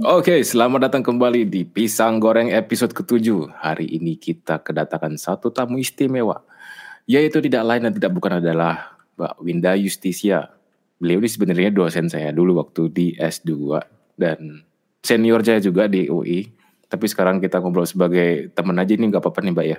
Oke, selamat datang kembali di Pisang Goreng episode ketujuh. Hari ini kita kedatangan satu tamu istimewa, yaitu tidak lain dan tidak bukan adalah Mbak Winda Justisia. Beliau ini sebenarnya dosen saya dulu waktu di S2 dan senior saya juga di UI. Tapi sekarang kita ngobrol sebagai teman aja ini nggak apa-apa nih Mbak ya.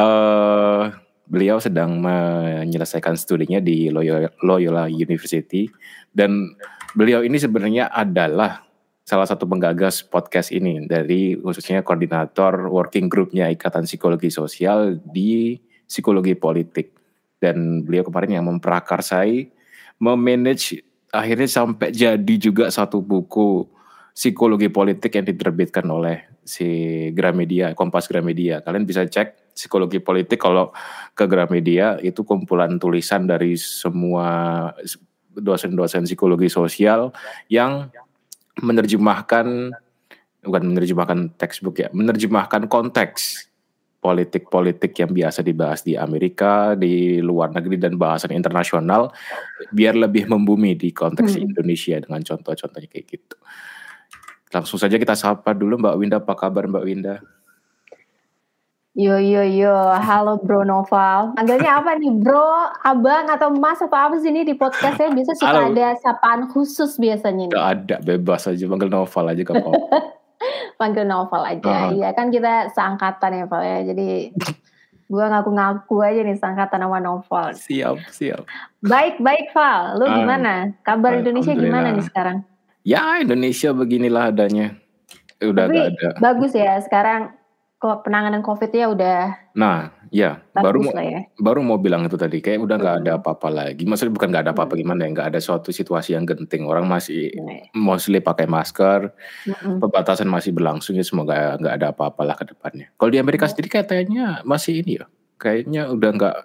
uh, beliau sedang menyelesaikan studinya di Loyola, Loyola University dan beliau ini sebenarnya adalah salah satu penggagas podcast ini dari khususnya koordinator working groupnya Ikatan Psikologi Sosial di Psikologi Politik. Dan beliau kemarin yang memprakarsai memanage akhirnya sampai jadi juga satu buku psikologi politik yang diterbitkan oleh si Gramedia Kompas Gramedia. Kalian bisa cek psikologi politik kalau ke Gramedia itu kumpulan tulisan dari semua dosen-dosen psikologi sosial yang menerjemahkan bukan menerjemahkan textbook ya, menerjemahkan konteks politik-politik yang biasa dibahas di Amerika, di luar negeri dan bahasan internasional biar lebih membumi di konteks hmm. Indonesia dengan contoh-contohnya kayak gitu. Langsung saja kita sapa dulu Mbak Winda, apa kabar Mbak Winda? Yo yo yo, halo Bro Noval. Manggilnya apa nih Bro, Abang atau Mas apa apa sih ini di podcastnya? Biasa suka halo. ada sapaan khusus biasanya nih. Gak ada, bebas aja panggil Noval aja gak apa panggil Noval aja. Iya uh. kan kita seangkatan ya Val ya. Jadi gua ngaku-ngaku aja nih seangkatan sama Noval. Siap, siap. Baik, baik Val. Lu uh, gimana? Kabar Indonesia gimana nih sekarang? Ya Indonesia beginilah adanya. Udah Tapi, gak ada. Bagus ya sekarang penanganan COVID ya udah. Nah, ya baru mau ya. baru mau bilang itu tadi kayak udah nggak hmm. ada apa-apa lagi. Maksudnya bukan nggak ada apa-apa hmm. gimana ya? Nggak ada suatu situasi yang genting. Orang masih hmm. mostly pakai masker, hmm. pembatasan masih berlangsung ya semoga nggak ada apa-apa lah ke depannya. Kalau di Amerika hmm. sendiri kayaknya masih ini ya, kayaknya udah nggak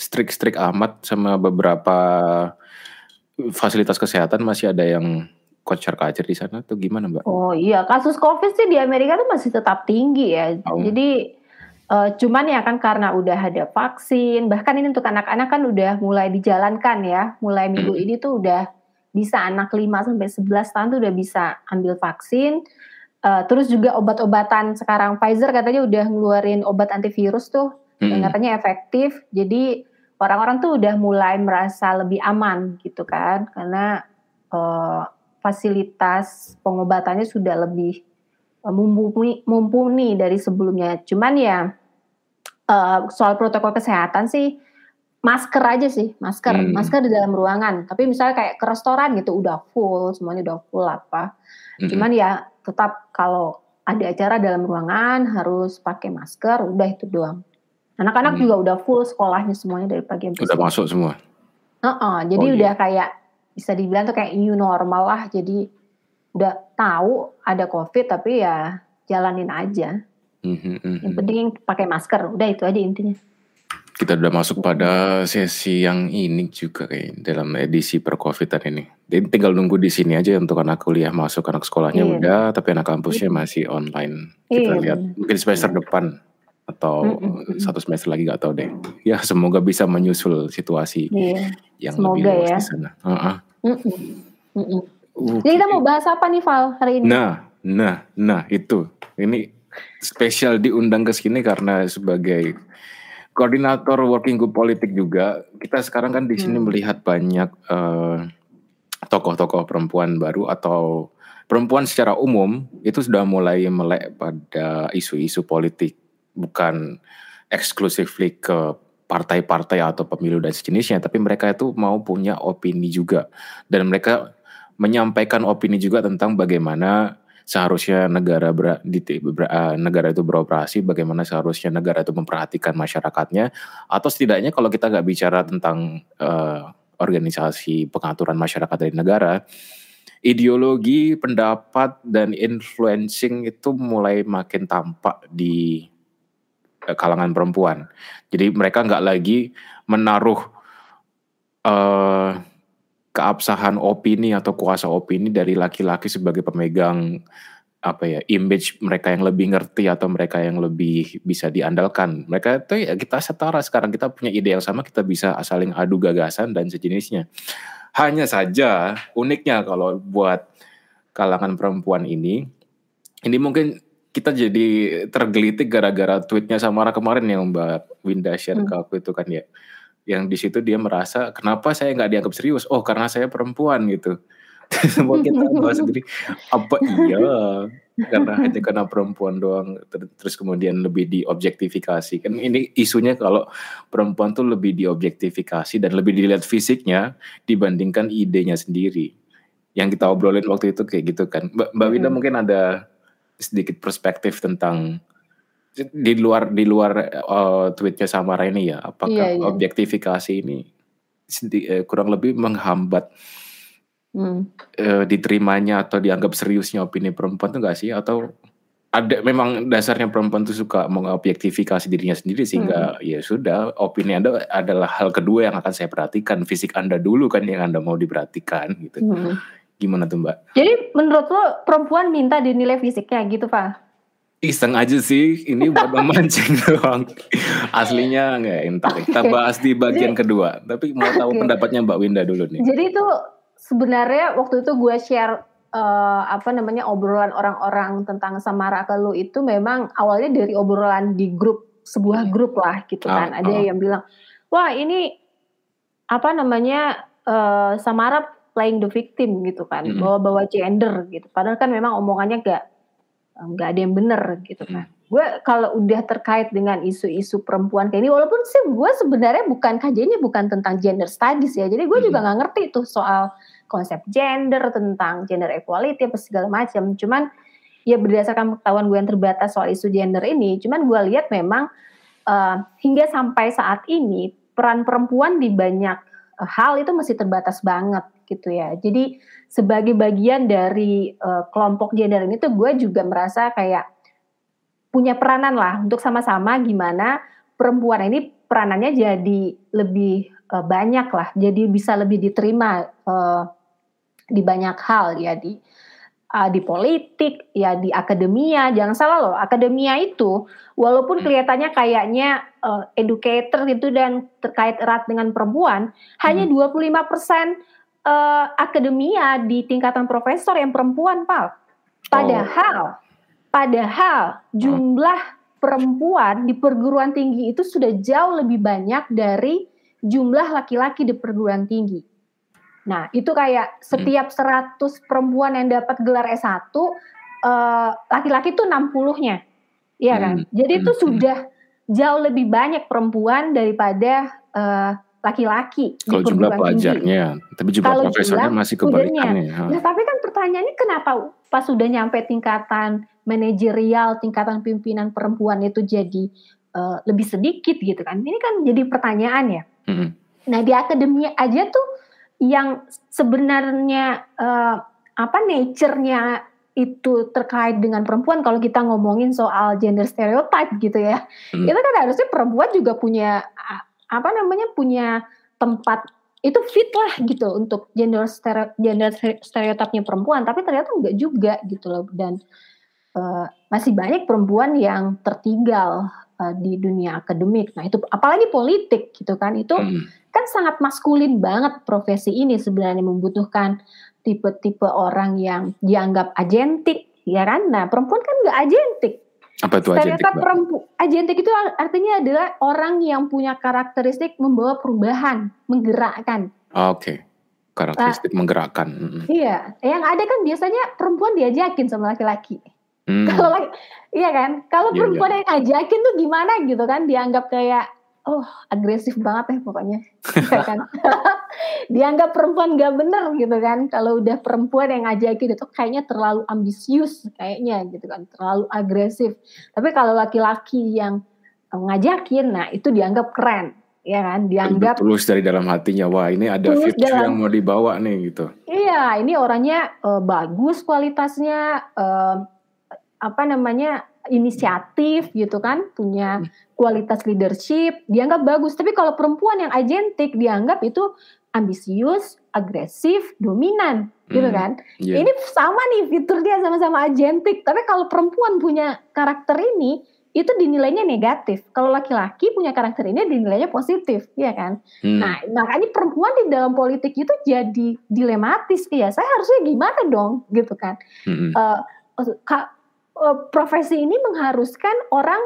strict-strict amat sama beberapa fasilitas kesehatan masih ada yang kocar kacir di sana atau gimana mbak? Oh iya kasus covid sih di Amerika tuh masih tetap tinggi ya. Oh. Jadi uh, cuman ya kan karena udah ada vaksin bahkan ini untuk anak-anak kan udah mulai dijalankan ya. Mulai minggu ini tuh udah bisa anak 5 sampai 11 tahun tuh udah bisa ambil vaksin. Uh, terus juga obat-obatan sekarang Pfizer katanya udah ngeluarin obat antivirus tuh hmm. yang katanya efektif. Jadi orang-orang tuh udah mulai merasa lebih aman gitu kan karena uh, fasilitas pengobatannya sudah lebih uh, mumpuni, mumpuni dari sebelumnya. Cuman ya uh, soal protokol kesehatan sih masker aja sih, masker, hmm. masker di dalam ruangan. Tapi misalnya kayak ke restoran gitu udah full, semuanya udah full apa. Hmm. Cuman ya tetap kalau ada acara dalam ruangan harus pakai masker, udah itu doang. Anak-anak hmm. juga udah full sekolahnya semuanya dari pagi sampai Udah masuk semua. Uh -uh, jadi oh, udah iya. kayak bisa dibilang tuh kayak new normal lah. Jadi udah tahu ada COVID tapi ya jalanin aja. Mm-hmm, Yang penting pakai masker. Udah itu aja intinya. Kita udah masuk pada sesi yang ini juga kayak dalam edisi per covidan ini. Jadi tinggal nunggu di sini aja untuk anak kuliah masuk, anak sekolahnya iya. udah, tapi anak kampusnya iya. masih online. Kita iya. lihat mungkin semester iya. depan atau mm-hmm. satu semester lagi gak tahu deh. Ya semoga bisa menyusul situasi yeah. yang semoga lebih luas ya. di sana. Uh-uh. Mm-mm. Mm-mm. Okay. Jadi kita mau bahas apa nih Val hari ini? Nah, nah, nah itu. Ini spesial diundang ke sini karena sebagai koordinator working group politik juga. Kita sekarang kan di sini hmm. melihat banyak uh, tokoh-tokoh perempuan baru atau perempuan secara umum itu sudah mulai melek pada isu-isu politik bukan exclusively ke partai-partai atau pemilu dan sejenisnya, tapi mereka itu mau punya opini juga. Dan mereka menyampaikan opini juga tentang bagaimana seharusnya negara ber, di, ber, uh, negara itu beroperasi, bagaimana seharusnya negara itu memperhatikan masyarakatnya, atau setidaknya kalau kita nggak bicara tentang uh, organisasi pengaturan masyarakat dari negara, ideologi, pendapat dan influencing itu mulai makin tampak di Eh, kalangan perempuan. Jadi mereka nggak lagi menaruh uh, keabsahan opini atau kuasa opini dari laki-laki sebagai pemegang apa ya image mereka yang lebih ngerti atau mereka yang lebih bisa diandalkan. Mereka itu ya kita setara sekarang kita punya ide yang sama kita bisa saling adu gagasan dan sejenisnya. Hanya saja uniknya kalau buat kalangan perempuan ini ini mungkin kita jadi tergelitik gara-gara tweetnya Samara kemarin yang Mbak Winda share hmm. ke aku itu kan ya. Yang di situ dia merasa kenapa saya nggak dianggap serius? Oh karena saya perempuan gitu. Semua kita bahas sendiri. Apa iya? Karena hanya karena perempuan doang. Terus kemudian lebih diobjektifikasi. Kan ini isunya kalau perempuan tuh lebih diobjektifikasi dan lebih dilihat fisiknya dibandingkan idenya sendiri. Yang kita obrolin waktu itu kayak gitu kan. Mbak, Mbak Winda hmm. mungkin ada sedikit perspektif tentang di luar di luar uh, tweetnya Samara ini ya apakah iya, iya. objektifikasi ini eh, kurang lebih menghambat hmm. uh, diterimanya atau dianggap seriusnya opini perempuan tuh gak sih atau ada memang dasarnya perempuan tuh suka mengobjektifikasi dirinya sendiri sehingga hmm. ya sudah opini anda adalah hal kedua yang akan saya perhatikan fisik anda dulu kan yang anda mau diperhatikan gitu hmm. Gimana tuh mbak? Jadi menurut lo perempuan minta dinilai fisiknya gitu pak? Iseng aja sih, ini buat memancing doang. Aslinya enggak, entar kita bahas di bagian Jadi, kedua. Tapi mau tahu okay. pendapatnya Mbak Winda dulu nih. Jadi itu sebenarnya waktu itu gue share uh, apa namanya obrolan orang-orang tentang Samara ke lu itu memang awalnya dari obrolan di grup sebuah grup lah gitu ah, kan. Ada oh. yang bilang, wah ini apa namanya uh, Samara playing the victim gitu kan, mm -hmm. bawa-bawa gender gitu. Padahal kan memang omongannya gak nggak ada yang bener gitu kan. Hmm. Gue kalau udah terkait dengan isu-isu perempuan kayak ini, walaupun sih gue sebenarnya bukan kajiannya bukan tentang gender studies ya, jadi gue hmm. juga nggak ngerti tuh soal konsep gender tentang gender equality apa segala macam. Cuman ya berdasarkan pengetahuan gue yang terbatas soal isu gender ini, cuman gue lihat memang uh, hingga sampai saat ini peran perempuan di banyak uh, hal itu masih terbatas banget gitu ya. Jadi sebagai bagian dari uh, kelompok gender ini tuh gue juga merasa kayak punya peranan lah untuk sama-sama gimana perempuan ini peranannya jadi lebih uh, banyak lah, jadi bisa lebih diterima uh, di banyak hal ya di uh, di politik ya di akademia jangan salah loh akademia itu walaupun hmm. kelihatannya kayaknya uh, educator gitu dan terkait erat dengan perempuan hmm. hanya 25 persen uh, akademia di tingkatan profesor yang perempuan pal padahal oh. padahal jumlah perempuan di perguruan tinggi itu sudah jauh lebih banyak dari jumlah laki-laki di perguruan tinggi Nah, itu kayak setiap hmm. 100 perempuan yang dapat gelar S1, uh, laki-laki tuh 60-nya. Iya kan? Hmm. Jadi itu hmm. sudah jauh lebih banyak perempuan daripada uh, laki-laki Kalau jumlah pelajarnya, tapi jumlah Kalau profesornya jumlah masih kebalikannya. Nah, tapi kan pertanyaannya kenapa pas sudah nyampe tingkatan manajerial, tingkatan pimpinan perempuan itu jadi uh, lebih sedikit gitu kan? Ini kan jadi pertanyaan ya. Hmm. Nah, di akademia aja tuh yang sebenarnya uh, apa nature-nya itu terkait dengan perempuan kalau kita ngomongin soal gender stereotype gitu ya. Hmm. Itu kan harusnya perempuan juga punya apa namanya punya tempat itu fit lah gitu untuk gender stereo, gender stereotipnya perempuan tapi ternyata enggak juga gitu loh dan uh, masih banyak perempuan yang tertinggal uh, di dunia akademik. Nah, itu apalagi politik gitu kan. Itu hmm kan sangat maskulin banget profesi ini sebenarnya membutuhkan tipe-tipe orang yang dianggap agentik ya kan nah perempuan kan nggak agentik apa itu agentik perempuan agentik itu artinya adalah orang yang punya karakteristik membawa perubahan menggerakkan. Oke. Okay. karakteristik nah, menggerakkan iya. Yang ada kan biasanya perempuan diajakin sama laki-laki. Hmm. kalau iya kan? Kalau yeah, perempuan yeah. yang ajakin tuh gimana gitu kan? Dianggap kayak oh agresif banget ya pokoknya. Ya kan dianggap perempuan gak bener gitu kan. Kalau udah perempuan yang ngajakin itu kayaknya terlalu ambisius kayaknya gitu kan. Terlalu agresif. Tapi kalau laki-laki yang ngajakin nah itu dianggap keren ya kan? Dianggap tulus dari dalam hatinya. Wah ini ada fitur dalam, yang mau dibawa nih gitu. Iya ini orangnya uh, bagus kualitasnya uh, apa namanya inisiatif gitu kan, punya hmm. Kualitas leadership, dianggap bagus. Tapi kalau perempuan yang agentik dianggap itu ambisius, agresif, dominan, gitu hmm, kan. Yeah. Ini sama nih fitur dia sama-sama agentik. Tapi kalau perempuan punya karakter ini, itu dinilainya negatif. Kalau laki-laki punya karakter ini dinilainya positif, ya kan? Hmm. Nah, makanya perempuan di dalam politik itu jadi dilematis, ya. Saya harusnya gimana dong, gitu kan? Hmm. Uh, profesi ini mengharuskan orang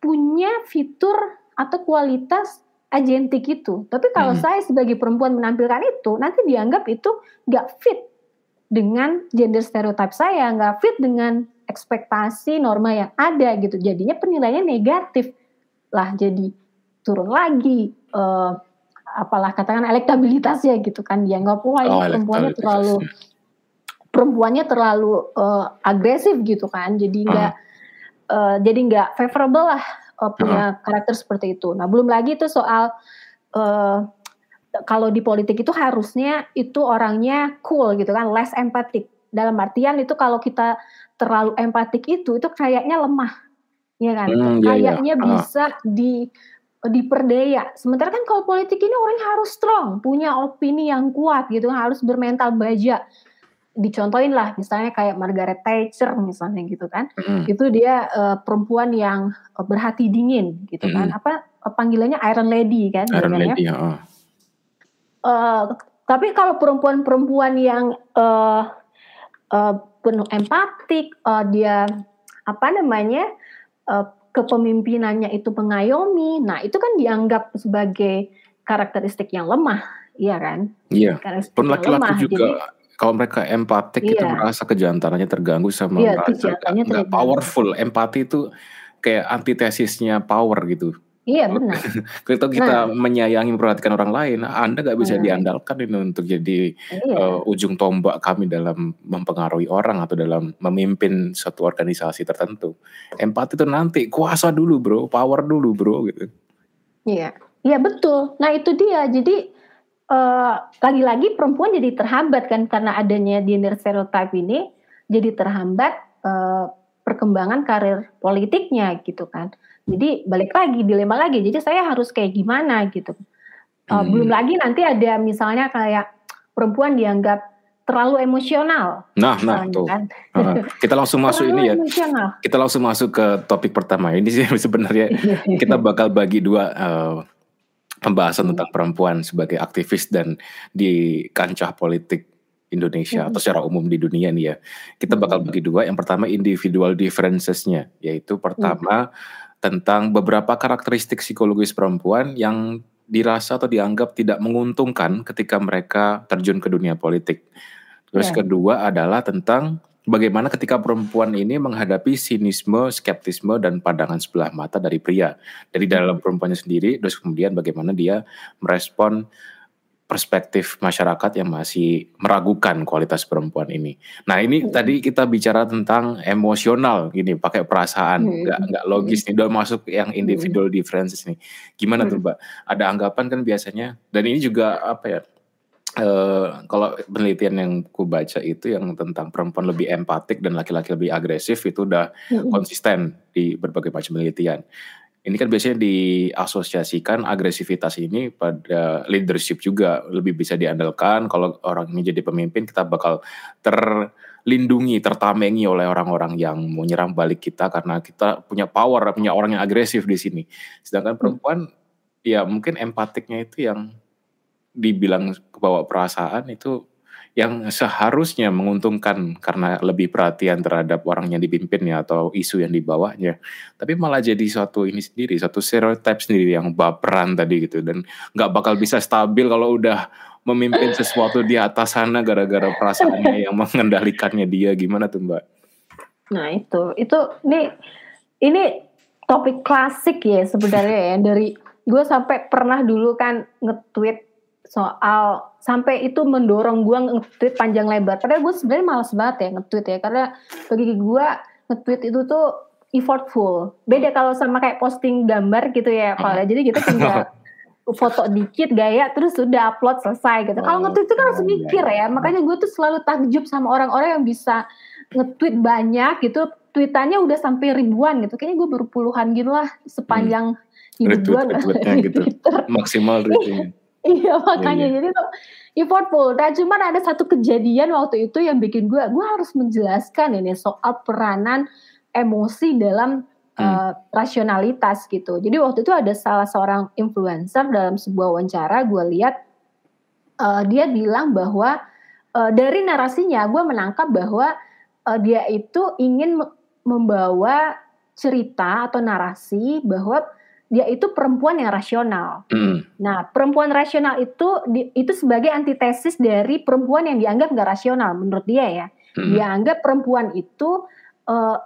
punya fitur atau kualitas agentik itu. Tapi kalau hmm. saya sebagai perempuan menampilkan itu, nanti dianggap itu nggak fit dengan gender stereotype saya, nggak fit dengan ekspektasi norma yang ada gitu. Jadinya penilaiannya negatif lah, jadi turun lagi. Uh, apalah katakan elektabilitasnya gitu kan dianggap wah ini oh, perempuannya terlalu perempuannya terlalu uh, agresif gitu kan jadi nggak uh. Uh, jadi nggak favorable lah uh, punya uh. karakter seperti itu. Nah belum lagi itu soal uh, kalau di politik itu harusnya itu orangnya cool gitu kan less empatik dalam artian itu kalau kita terlalu empatik itu itu kayaknya lemah ya kan? Hmm, iya, kayaknya iya. bisa di diperdaya. Sementara kan kalau politik ini orang harus strong punya opini yang kuat gitu harus bermental baja dicontohin lah misalnya kayak Margaret Thatcher misalnya gitu kan hmm. itu dia uh, perempuan yang uh, berhati dingin gitu hmm. kan apa uh, panggilannya Iron Lady kan Iron Lady ya. Uh, tapi kalau perempuan-perempuan yang uh, uh, penuh empatik, uh, dia apa namanya uh, kepemimpinannya itu mengayomi. Nah itu kan dianggap sebagai karakteristik yang lemah, iya kan? Iya. Pun laki-laki juga. Jadi, kalau mereka empatik iya. itu merasa kejantanannya terganggu sama iya, merasa nggak powerful. Empati itu kayak antitesisnya power gitu. Iya benar. Kalau kita nah, menyayangi memperhatikan orang lain, Anda nggak bisa nah, diandalkan ini untuk jadi iya. uh, ujung tombak kami dalam mempengaruhi orang atau dalam memimpin suatu organisasi tertentu. Empati itu nanti kuasa dulu bro, power dulu bro gitu. Iya, iya betul. Nah itu dia. Jadi uh, lagi-lagi perempuan jadi terhambat kan karena adanya gender stereotype ini, jadi terhambat uh, perkembangan karir politiknya gitu kan. Jadi balik lagi dilema lagi. Jadi saya harus kayak gimana gitu. Uh, hmm. Belum lagi nanti ada misalnya kayak perempuan dianggap terlalu emosional. Nah, nah tuh. Kan. Uh, kita langsung masuk ini ya. Emosional. Kita langsung masuk ke topik pertama. Ini sih sebenarnya kita bakal bagi dua uh, pembahasan hmm. tentang perempuan sebagai aktivis dan di kancah politik Indonesia hmm. atau secara umum di dunia nih ya. Kita bakal bagi dua. Yang pertama individual differences-nya, yaitu pertama hmm tentang beberapa karakteristik psikologis perempuan yang dirasa atau dianggap tidak menguntungkan ketika mereka terjun ke dunia politik. Terus yeah. kedua adalah tentang bagaimana ketika perempuan ini menghadapi sinisme, skeptisme dan pandangan sebelah mata dari pria. Dari dalam perempuannya sendiri, terus kemudian bagaimana dia merespon perspektif masyarakat yang masih meragukan kualitas perempuan ini. Nah ini hmm. tadi kita bicara tentang emosional gini, pakai perasaan, hmm. nggak nggak logis nih, udah masuk yang individual hmm. differences nih. Gimana hmm. tuh mbak? Ada anggapan kan biasanya, dan ini juga apa ya? Uh, kalau penelitian yang ku baca itu yang tentang perempuan lebih empatik dan laki-laki lebih agresif itu udah hmm. konsisten di berbagai macam penelitian. Ini kan biasanya diasosiasikan agresivitas ini pada leadership juga. Lebih bisa diandalkan kalau orang ini jadi pemimpin kita bakal terlindungi tertamengi oleh orang-orang yang mau nyerang balik kita karena kita punya power punya orang yang agresif di sini. Sedangkan perempuan ya mungkin empatiknya itu yang dibilang kebawa perasaan itu yang seharusnya menguntungkan karena lebih perhatian terhadap orang yang dipimpinnya atau isu yang dibawanya. Tapi malah jadi suatu ini sendiri, satu stereotype sendiri yang baperan tadi gitu dan nggak bakal bisa stabil kalau udah memimpin sesuatu di atas sana gara-gara perasaannya yang mengendalikannya dia gimana tuh Mbak? Nah itu, itu ini ini topik klasik ya sebenarnya ya dari gue sampai pernah dulu kan nge-tweet soal sampai itu mendorong gue nge-tweet panjang lebar. Padahal gue sebenarnya malas banget ya nge-tweet ya karena bagi gue nge-tweet itu tuh effortful. Beda kalau sama kayak posting gambar gitu ya, Pak. Ya. Jadi kita tinggal foto dikit gaya terus sudah upload selesai gitu. Kalau oh, nge-tweet itu kan harus iya, mikir iya. ya. Makanya gue tuh selalu takjub sama orang-orang yang bisa nge-tweet banyak gitu. Tweetannya udah sampai ribuan gitu. Kayaknya gue baru puluhan gitu lah sepanjang hmm. hidup gue. gitu. Maksimal retweetnya. Iya makanya yeah, jadi tuh effortful. Nah cuman ada satu kejadian waktu itu yang bikin gue, gue harus menjelaskan ini soal peranan emosi dalam uh, rasionalitas gitu. Jadi waktu itu ada salah seorang influencer dalam sebuah wawancara gue lihat uh, dia bilang bahwa uh, dari narasinya gue menangkap bahwa uh, dia itu ingin membawa cerita atau narasi bahwa dia itu perempuan yang rasional. Mm. Nah, perempuan rasional itu itu sebagai antitesis dari perempuan yang dianggap nggak rasional menurut dia ya. Mm. Dia anggap perempuan itu uh,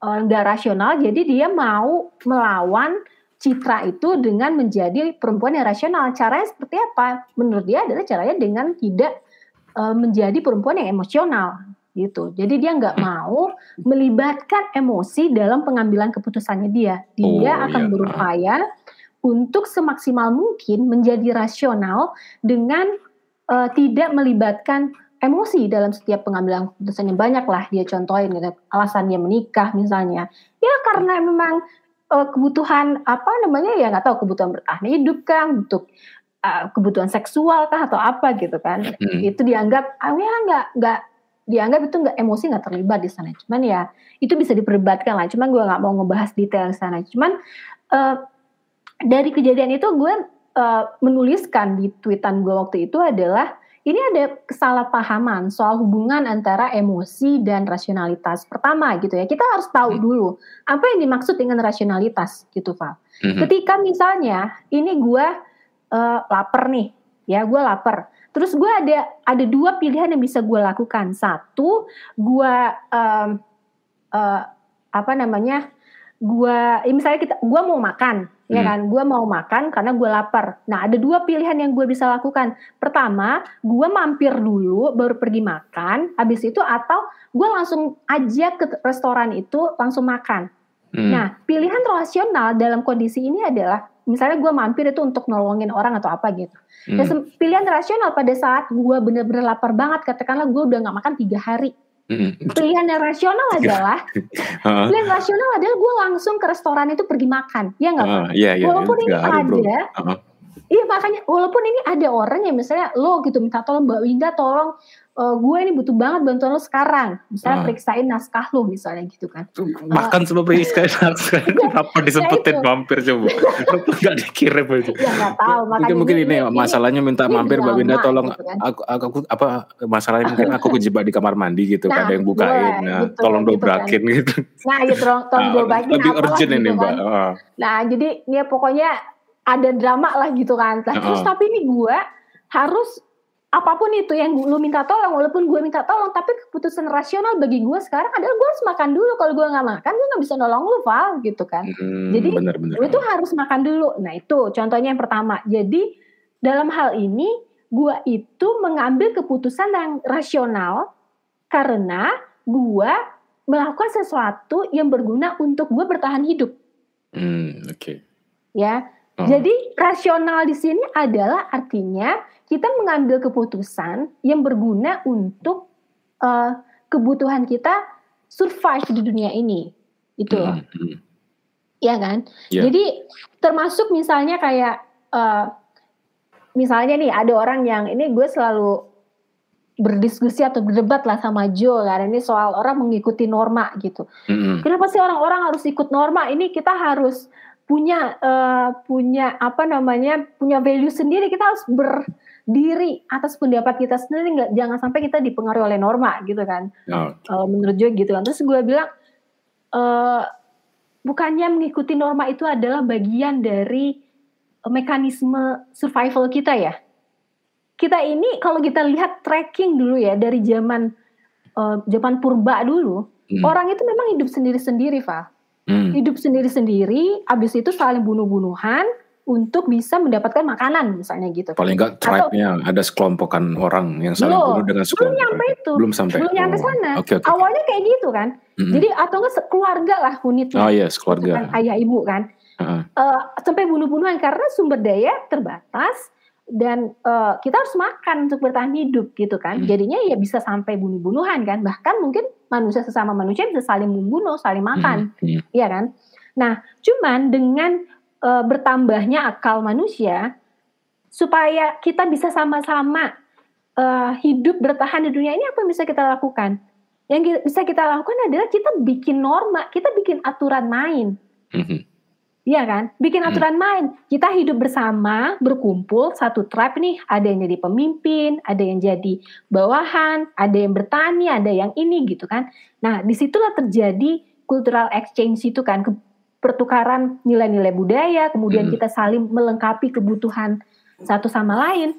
nggak uh, rasional, jadi dia mau melawan citra itu dengan menjadi perempuan yang rasional. Caranya seperti apa? Menurut dia adalah caranya dengan tidak uh, menjadi perempuan yang emosional gitu. Jadi dia nggak mau melibatkan emosi dalam pengambilan keputusannya dia. Dia oh, akan iya. berupaya untuk semaksimal mungkin menjadi rasional dengan uh, tidak melibatkan emosi dalam setiap pengambilan keputusannya banyak lah dia contohin gitu. alasan dia menikah misalnya ya karena memang uh, kebutuhan apa namanya ya nggak tahu kebutuhan bertahan hidup kan untuk uh, kebutuhan seksual kah atau apa gitu kan hmm. itu dianggap ah ya nggak nggak dianggap itu nggak emosi nggak terlibat di sana cuman ya itu bisa diperdebatkan lah cuman gue nggak mau ngebahas detail di sana cuman uh, dari kejadian itu gue uh, menuliskan di tweetan gue waktu itu adalah ini ada kesalahpahaman soal hubungan antara emosi dan rasionalitas. Pertama gitu ya, kita harus tahu hmm. dulu apa yang dimaksud dengan rasionalitas gitu, Val. Hmm. Ketika misalnya ini gue uh, lapar nih, ya gue lapar. Terus gue ada ada dua pilihan yang bisa gue lakukan. Satu, gue um, uh, apa namanya? Gue, ya misalnya kita, gue mau makan, ya hmm. ya kan? Gue mau makan karena gue lapar. Nah, ada dua pilihan yang gue bisa lakukan. Pertama, gue mampir dulu, baru pergi makan. Habis itu atau gue langsung aja ke restoran itu langsung makan. Hmm. Nah, pilihan rasional dalam kondisi ini adalah misalnya gue mampir itu untuk nolongin orang atau apa gitu. Hmm. Dan pilihan rasional pada saat gue bener-bener lapar banget, katakanlah gue udah nggak makan tiga hari. Hmm. Pilihan yang rasional adalah, pilihan rasional adalah gue langsung ke restoran itu pergi makan, ya nggak? Uh, iya, iya, Walaupun ini ada, uh -huh. Iya makanya walaupun ini ada orang yang misalnya lo gitu minta tolong Mbak Winda tolong uh, gue ini butuh banget bantuan lo sekarang. Misalnya uh. periksain naskah lo misalnya gitu kan. Makan uh, sebelum periksain naskah. Kenapa disempetin ya mampir coba? Gak dikirim aja. Ya gak tahu. Mungkin, mungkin ini, ini masalahnya minta ini mampir Mbak Winda tolong gitu kan. aku, aku, aku apa masalahnya mungkin aku kejebak di kamar mandi gitu. Nah, ada yang bukain. Nah, gitu, tolong gitu dobrakin kan. gitu. Nah ya tolong, tolong nah, dobrakin. Lebih urgent ini gitu Mbak. Kan. Nah jadi ya pokoknya ada drama lah gitu kan. Nah, terus tapi ini gue harus apa pun itu yang lu minta tolong walaupun gue minta tolong tapi keputusan rasional bagi gue sekarang adalah gue harus makan dulu. Kalau gue nggak makan gue nggak bisa nolong lu Val gitu kan. Hmm, jadi bener, bener. gue tuh harus makan dulu. Nah itu contohnya yang pertama. Jadi dalam hal ini gue itu mengambil keputusan yang rasional karena gue melakukan sesuatu yang berguna untuk gue bertahan hidup. Hmm, oke. Okay. ya jadi rasional di sini adalah artinya kita mengambil keputusan yang berguna untuk uh, kebutuhan kita survive di dunia ini itu loh mm -hmm. ya kan yeah. jadi termasuk misalnya kayak uh, misalnya nih ada orang yang ini gue selalu berdiskusi atau berdebat lah sama Joe karena ini soal orang mengikuti norma gitu. Mm-hmm. Kenapa sih orang-orang harus ikut norma? Ini kita harus punya uh, punya apa namanya punya value sendiri. Kita harus ber diri atas pendapat kita sendiri nggak jangan sampai kita dipengaruhi oleh norma gitu kan oh. uh, menurut gue gitu kan terus gue bilang uh, bukannya mengikuti norma itu adalah bagian dari uh, mekanisme survival kita ya kita ini kalau kita lihat tracking dulu ya dari zaman uh, zaman purba dulu hmm. orang itu memang hidup sendiri-sendiri Pak hmm. hidup sendiri-sendiri abis itu saling bunuh-bunuhan untuk bisa mendapatkan makanan misalnya gitu. Paling enggak tribe-nya ada sekelompokan orang yang saling bunuh dengan sekelompok. Belum nyampe itu. Belum sampai. Belum nyampe oh. sana. Okay, okay, Awalnya kayak gitu kan. Mm-hmm. Jadi atau enggak keluarga lah unitnya. Oh iya, yes, keluarga. Kan, ayah ibu kan. Uh-huh. Uh, sampai bunuh-bunuhan karena sumber daya terbatas dan uh, kita harus makan untuk bertahan hidup gitu kan. Mm. Jadinya ya bisa sampai bunuh-bunuhan kan. Bahkan mungkin manusia sesama manusia bisa saling membunuh, saling makan. Mm. Iya kan? Nah, cuman dengan e, bertambahnya akal manusia supaya kita bisa sama-sama e, hidup bertahan di dunia ini apa yang bisa kita lakukan? Yang bisa kita lakukan adalah kita bikin norma, kita bikin aturan main. Mhm. Iya kan? Bikin Hmm. aturan main. Kita hidup bersama, berkumpul satu tribe nih, ada yang jadi pemimpin, ada yang jadi bawahan, ada yang bertani, ada yang ini gitu kan. Nah, di situlah terjadi cultural exchange itu kan, ke- pertukaran nilai-nilai budaya, kemudian Hmm. kita saling melengkapi kebutuhan satu sama lain.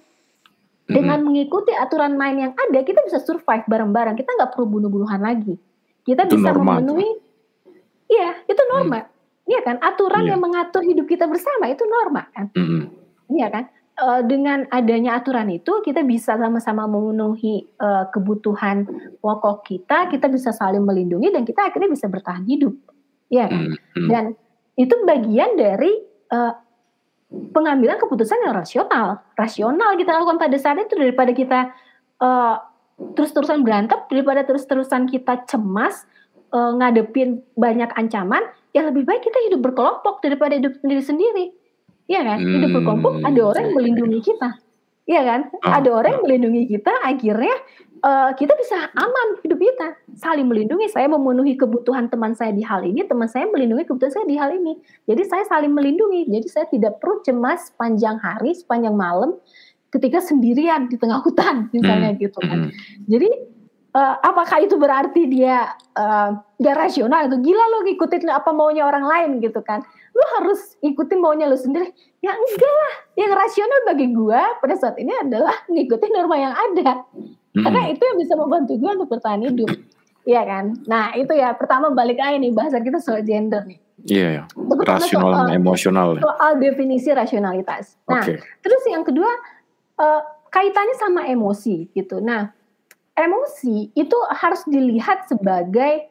Dengan mengikuti aturan main yang ada, kita bisa survive bareng-bareng. Kita nggak perlu bunuh-bunuhan lagi. Kita Itu bisa norma tuh. memenuhi, iya itu norma. Iya kan, aturan Iya. yang mengatur hidup kita bersama itu norma kan. Mhm. Iya kan? Eh, dengan adanya aturan itu kita bisa sama-sama memenuhi eh, kebutuhan pokok kita, kita bisa saling melindungi dan kita akhirnya bisa bertahan hidup. Iya kan? Mhm. Dan itu bagian dari eh, pengambilan keputusan yang rasional. Rasional kita lakukan pada saat itu daripada kita eh, terus-terusan berantem, daripada terus-terusan kita cemas eh, ngadepin banyak ancaman, ya lebih baik kita hidup berkelompok daripada hidup sendiri-sendiri. Iya kan? Hidup Hmm, berkelompok ada orang yang iya, melindungi kita. Iya kan? Ah, Ada orang yang melindungi kita, akhirnya eh, kita bisa aman hidup kita. Saling melindungi. Saya memenuhi kebutuhan teman saya di hal ini, teman saya melindungi kebutuhan saya di hal ini. Jadi saya saling melindungi. Jadi saya tidak perlu cemas sepanjang hari, sepanjang malam ketika sendirian di tengah hutan misalnya Hmm, gitu kan. mhm. Jadi eh, apakah itu berarti dia eh, gak rasional itu gila lo ngikutin apa maunya orang lain gitu kan? Lu harus ikutin maunya lu sendiri. Ya enggak lah. Yang rasional bagi gua pada saat ini adalah ngikutin norma yang ada. Mhm. Karena itu yang bisa membantu gua untuk bertahan hidup. Iya kan? Nah itu ya pertama balik aja nih bahasan kita soal gender nih. Iya, ya. Pertama Rasional soal- dan emosional. Soal definisi rasionalitas. Nah Oke. Terus yang kedua eh, kaitannya sama emosi gitu. Nah, emosi itu harus dilihat sebagai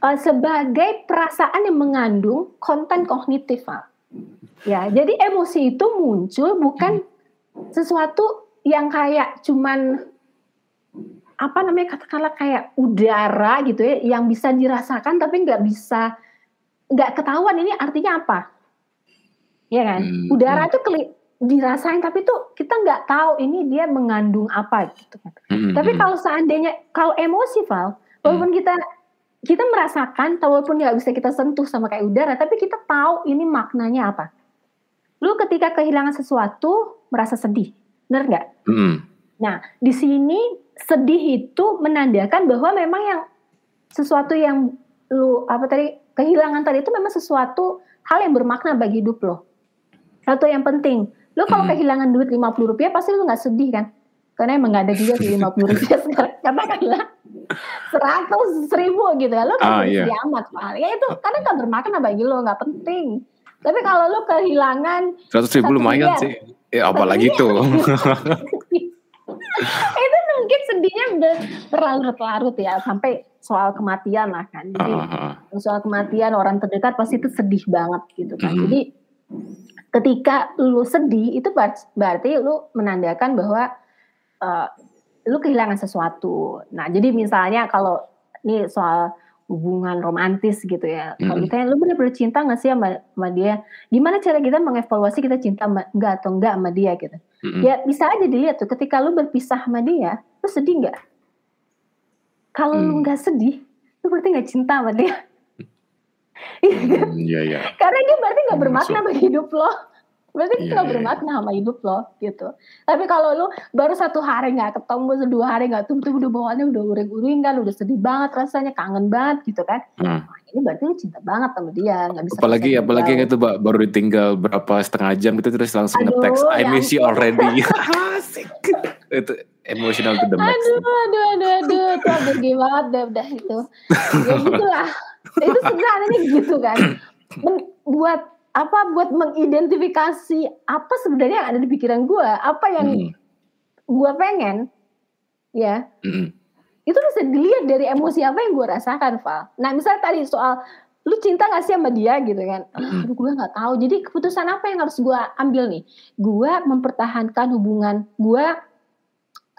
eh, sebagai perasaan yang mengandung konten kognitif. Val. Ya, jadi emosi itu muncul bukan sesuatu yang kayak cuman apa namanya katakanlah kayak udara gitu ya yang bisa dirasakan tapi nggak bisa nggak ketahuan ini artinya apa ya kan Hmm, udara itu keli- dirasain tapi tuh kita nggak tahu ini dia mengandung apa gitu kan. Mhm, tapi kalau seandainya kalau emosi Val walaupun kita kita merasakan walaupun nggak bisa kita sentuh sama kayak udara tapi kita tahu ini maknanya apa. Lu ketika kehilangan sesuatu merasa sedih. Benar nggak? Mhm. Nah, di sini sedih itu menandakan bahwa memang yang sesuatu yang lu apa tadi kehilangan tadi itu memang sesuatu hal yang bermakna bagi hidup lo. Satu yang penting, lu kalau Hmm. kehilangan duit 50 rupiah pasti lu nggak sedih kan? Karena emang gak ada juga sih 50 rupiah sekarang. Katakanlah 100 ribu gitu kan. Lu nggak Ah, sedih iya. amat. Pak. Ya itu karena gak bermakna bagi lo, nggak penting. Tapi kalau lu kehilangan 100 ribu lumayan sih. Ya apalagi tuh. itu mungkin sedihnya udah berlarut-larut ya sampai soal kematian lah kan jadi Ah, ah. soal kematian orang terdekat pasti itu sedih banget gitu kan Mhm. jadi ketika lu sedih itu ber- berarti lu menandakan bahwa eh, lu kehilangan sesuatu nah jadi misalnya kalau ini soal hubungan romantis gitu ya kalau Mhm. ditanya lu bener-bener cinta gak sih sama, sama dia gimana cara kita mengevaluasi kita cinta sama- enggak atau enggak sama dia gitu Mhm. Ya bisa aja dilihat tuh ketika lu berpisah sama dia, lu sedih nggak? Kalau lu Hmm. nggak sedih, lu berarti nggak cinta sama dia. Iya kan? Hmm, Iya, iya. Karena dia berarti nggak Hmm, bermakna masuk. bagi hidup lo. Berarti Iya, nggak iya, bermakna sama hidup lo gitu. Tapi kalau lu baru satu hari nggak ketemu, dua hari nggak ketemu, udah bawaannya udah uring-uring kan, udah sedih banget rasanya, kangen banget gitu kan. Hmm. Wah, ini berarti lu cinta banget sama dia, nggak bisa Apalagi bisa apalagi itu baru ditinggal berapa setengah jam itu terus langsung Aduh, nge-text I ya miss you already. Asik. Itu emotional to the max. Aduh, aduh, aduh, aduh, itu alergi banget deh udah itu. Ya gitulah. Itu sebenarnya gitu kan. Men- buat apa? Buat mengidentifikasi apa sebenarnya yang ada di pikiran gue, apa yang Mhm. gue pengen, ya Mhm. itu bisa dilihat dari emosi apa yang gue rasakan, Val. Nah, misalnya tadi soal lu cinta gak sih sama dia gitu kan? Ah, Mhm. gue nggak tahu. Jadi keputusan apa yang harus gue ambil nih? Gue mempertahankan hubungan gue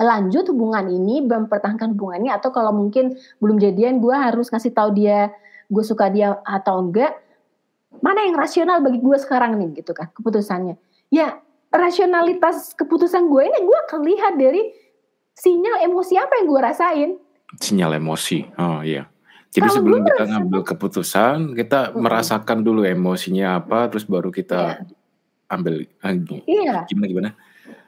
lanjut hubungan ini, mempertahankan hubungan ini, atau kalau mungkin belum jadian, gue harus ngasih tahu dia gue suka dia atau enggak. Mana yang rasional bagi gue sekarang nih gitu kan keputusannya? Ya rasionalitas keputusan gue ini gue akan lihat dari sinyal emosi apa yang gue rasain. Sinyal emosi. Oh iya. Jadi Kalau sebelum kita merasa, ngambil keputusan, kita uh, merasakan dulu emosinya apa, terus baru kita yeah. ambil. lagi. iya. Gimana gimana?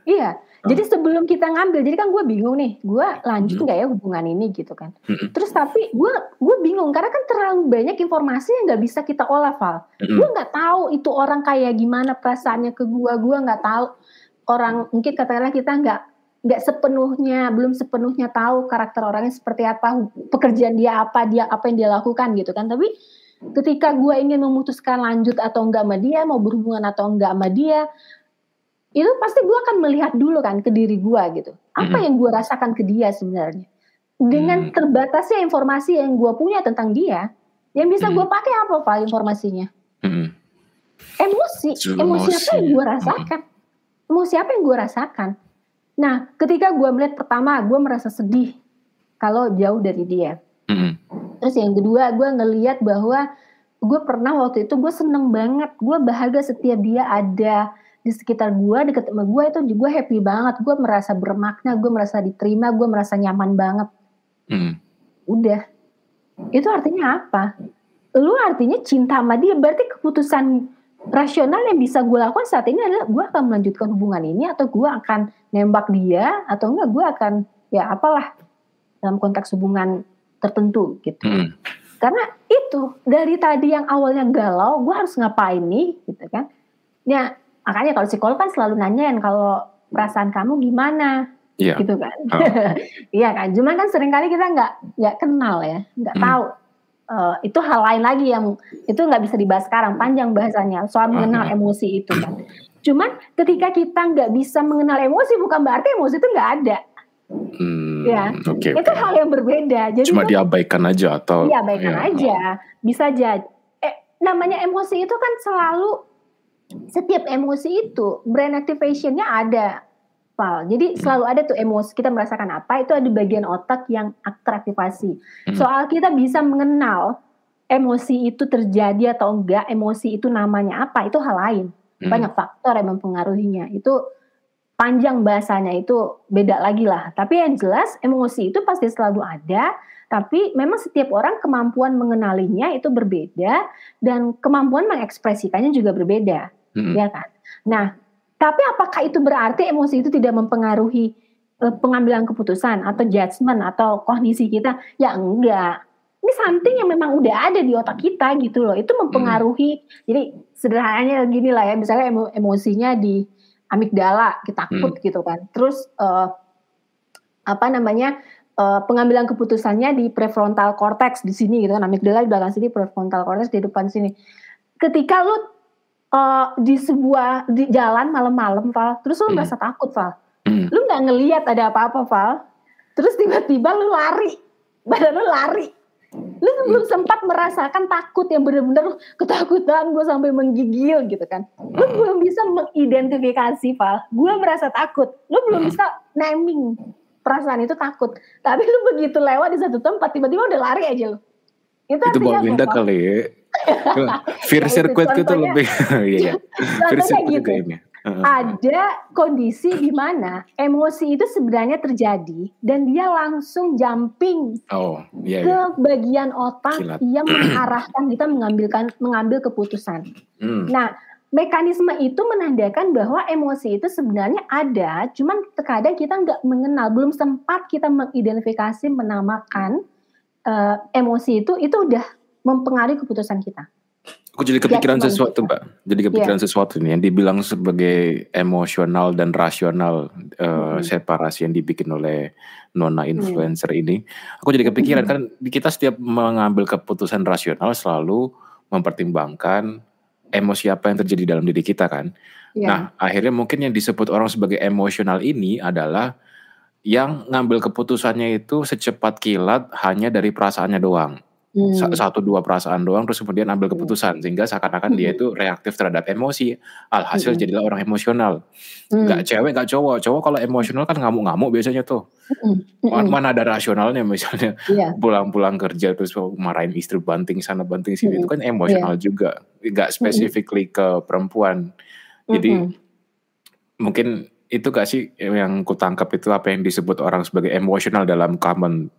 Iya. Jadi sebelum kita ngambil, jadi kan gue bingung nih, gue lanjut nggak hmm. ya hubungan ini gitu kan. Hmm. Terus tapi gue gue bingung karena kan terlalu banyak informasi yang nggak bisa kita olah, Val. Hmm. Gue nggak tahu itu orang kayak gimana perasaannya ke gue, gue nggak tahu orang mungkin katakanlah kita nggak nggak sepenuhnya belum sepenuhnya tahu karakter orangnya seperti apa pekerjaan dia apa dia apa yang dia lakukan gitu kan tapi ketika gue ingin memutuskan lanjut atau enggak sama dia mau berhubungan atau enggak sama dia itu pasti gue akan melihat dulu kan ke diri gue gitu. Apa hmm. yang gue rasakan ke dia sebenarnya. Dengan hmm. terbatasnya informasi yang gue punya tentang dia, yang bisa hmm. gue pakai apa pak informasinya? Hmm. Emosi, emosi apa yang gue rasakan? Hmm. Emosi apa yang gue rasakan? Nah, ketika gue melihat pertama, gue merasa sedih kalau jauh dari dia. Hmm. Terus yang kedua, gue ngeliat bahwa gue pernah waktu itu gue seneng banget, gue bahagia setiap dia ada di sekitar gue deket sama gue itu gue happy banget. Gue merasa bermakna gue merasa diterima gue merasa nyaman banget. Hmm. udah. Itu artinya apa? Lu artinya cinta sama dia berarti keputusan rasional yang bisa gue lakukan saat ini adalah gue akan melanjutkan hubungan ini atau gue akan nembak dia atau enggak gue akan ya apalah dalam konteks hubungan tertentu gitu. Hmm. karena itu dari tadi yang awalnya galau gue harus ngapain nih gitu kan. Ya makanya kalau psikolog kan selalu nanyain kalau perasaan kamu gimana yeah. gitu kan oh. iya kan cuman kan sering kali kita nggak nggak kenal ya nggak hmm. tahu uh, itu hal lain lagi yang itu nggak bisa dibahas sekarang panjang bahasanya soal mengenal uh-huh. emosi itu kan cuman ketika kita nggak bisa mengenal emosi bukan berarti emosi itu nggak ada Hmm, ya, okay, itu okay. hal yang berbeda. Jadi cuma itu, diabaikan aja atau? Diabaikan ya. aja, bisa jadi. Eh, namanya emosi itu kan selalu setiap emosi itu brain activation-nya ada Val. Jadi selalu ada tuh emosi kita merasakan apa itu ada bagian otak yang teraktivasi. Hmm. Soal kita bisa mengenal emosi itu terjadi atau enggak, emosi itu namanya apa itu hal lain. Hmm. Banyak faktor yang mempengaruhinya. Itu panjang bahasanya itu beda lagi lah. Tapi yang jelas emosi itu pasti selalu ada tapi memang setiap orang kemampuan mengenalinya itu berbeda dan kemampuan mengekspresikannya juga berbeda, hmm. ya kan? Nah, tapi apakah itu berarti emosi itu tidak mempengaruhi uh, pengambilan keputusan atau judgement atau kognisi kita? Ya enggak. Ini something yang memang udah ada di otak kita gitu loh. Itu mempengaruhi. Hmm. Jadi sederhananya gini lah ya, misalnya emo emosinya di amigdala, kita takut hmm. gitu kan. Terus uh, apa namanya? uh, pengambilan keputusannya di prefrontal cortex di sini gitu kan amigdala di belakang sini prefrontal cortex di depan sini ketika lu uh, di sebuah di jalan malam-malam Val terus lu hmm. merasa takut Val hmm. lu nggak ngelihat ada apa-apa Val terus tiba-tiba lu lari badan lu lari lu hmm. belum sempat merasakan takut yang benar-benar ketakutan gue sampai menggigil gitu kan lu hmm. belum bisa mengidentifikasi Val gue merasa takut lu belum hmm. bisa naming perasaan itu takut. Tapi lu begitu lewat di satu tempat tiba-tiba udah lari aja lu. Itu, itu bawa Linda kali. Fear circuit itu lebih iya ya. Fear circuit gitu. ini. Ada kondisi di mana emosi itu sebenarnya terjadi dan dia langsung jumping oh, iya, ke iya. bagian otak Kilat. yang mengarahkan kita mengambilkan mengambil keputusan. Hmm. Nah, mekanisme itu menandakan bahwa emosi itu sebenarnya ada, cuman terkadang kita nggak mengenal, belum sempat kita mengidentifikasi, menamakan uh, emosi itu, itu udah mempengaruhi keputusan kita. Aku jadi kepikiran ya, sesuatu, Mbak. Jadi kepikiran yeah. sesuatu nih yang dibilang sebagai emosional dan rasional uh, hmm. separasi yang dibikin oleh nona hmm. influencer hmm. ini. Aku jadi kepikiran hmm. kan kita setiap mengambil keputusan rasional selalu mempertimbangkan emosi apa yang terjadi dalam diri kita kan. Yeah. Nah, akhirnya mungkin yang disebut orang sebagai emosional ini adalah yang ngambil keputusannya itu secepat kilat hanya dari perasaannya doang. Hmm. Satu dua perasaan doang terus kemudian ambil hmm. keputusan sehingga seakan-akan hmm. dia itu reaktif terhadap emosi. Alhasil hmm. jadilah orang emosional. Hmm. Gak cewek gak cowok. Cowok kalau emosional kan ngamuk-ngamuk biasanya tuh. Hmm. Hmm. Mana ada rasionalnya misalnya yeah. pulang-pulang kerja terus marahin istri banting sana banting sini hmm. itu kan emosional yeah. juga. Gak specifically hmm. ke perempuan. Jadi hmm. mungkin itu gak sih yang kutangkap itu apa yang disebut orang sebagai emosional dalam common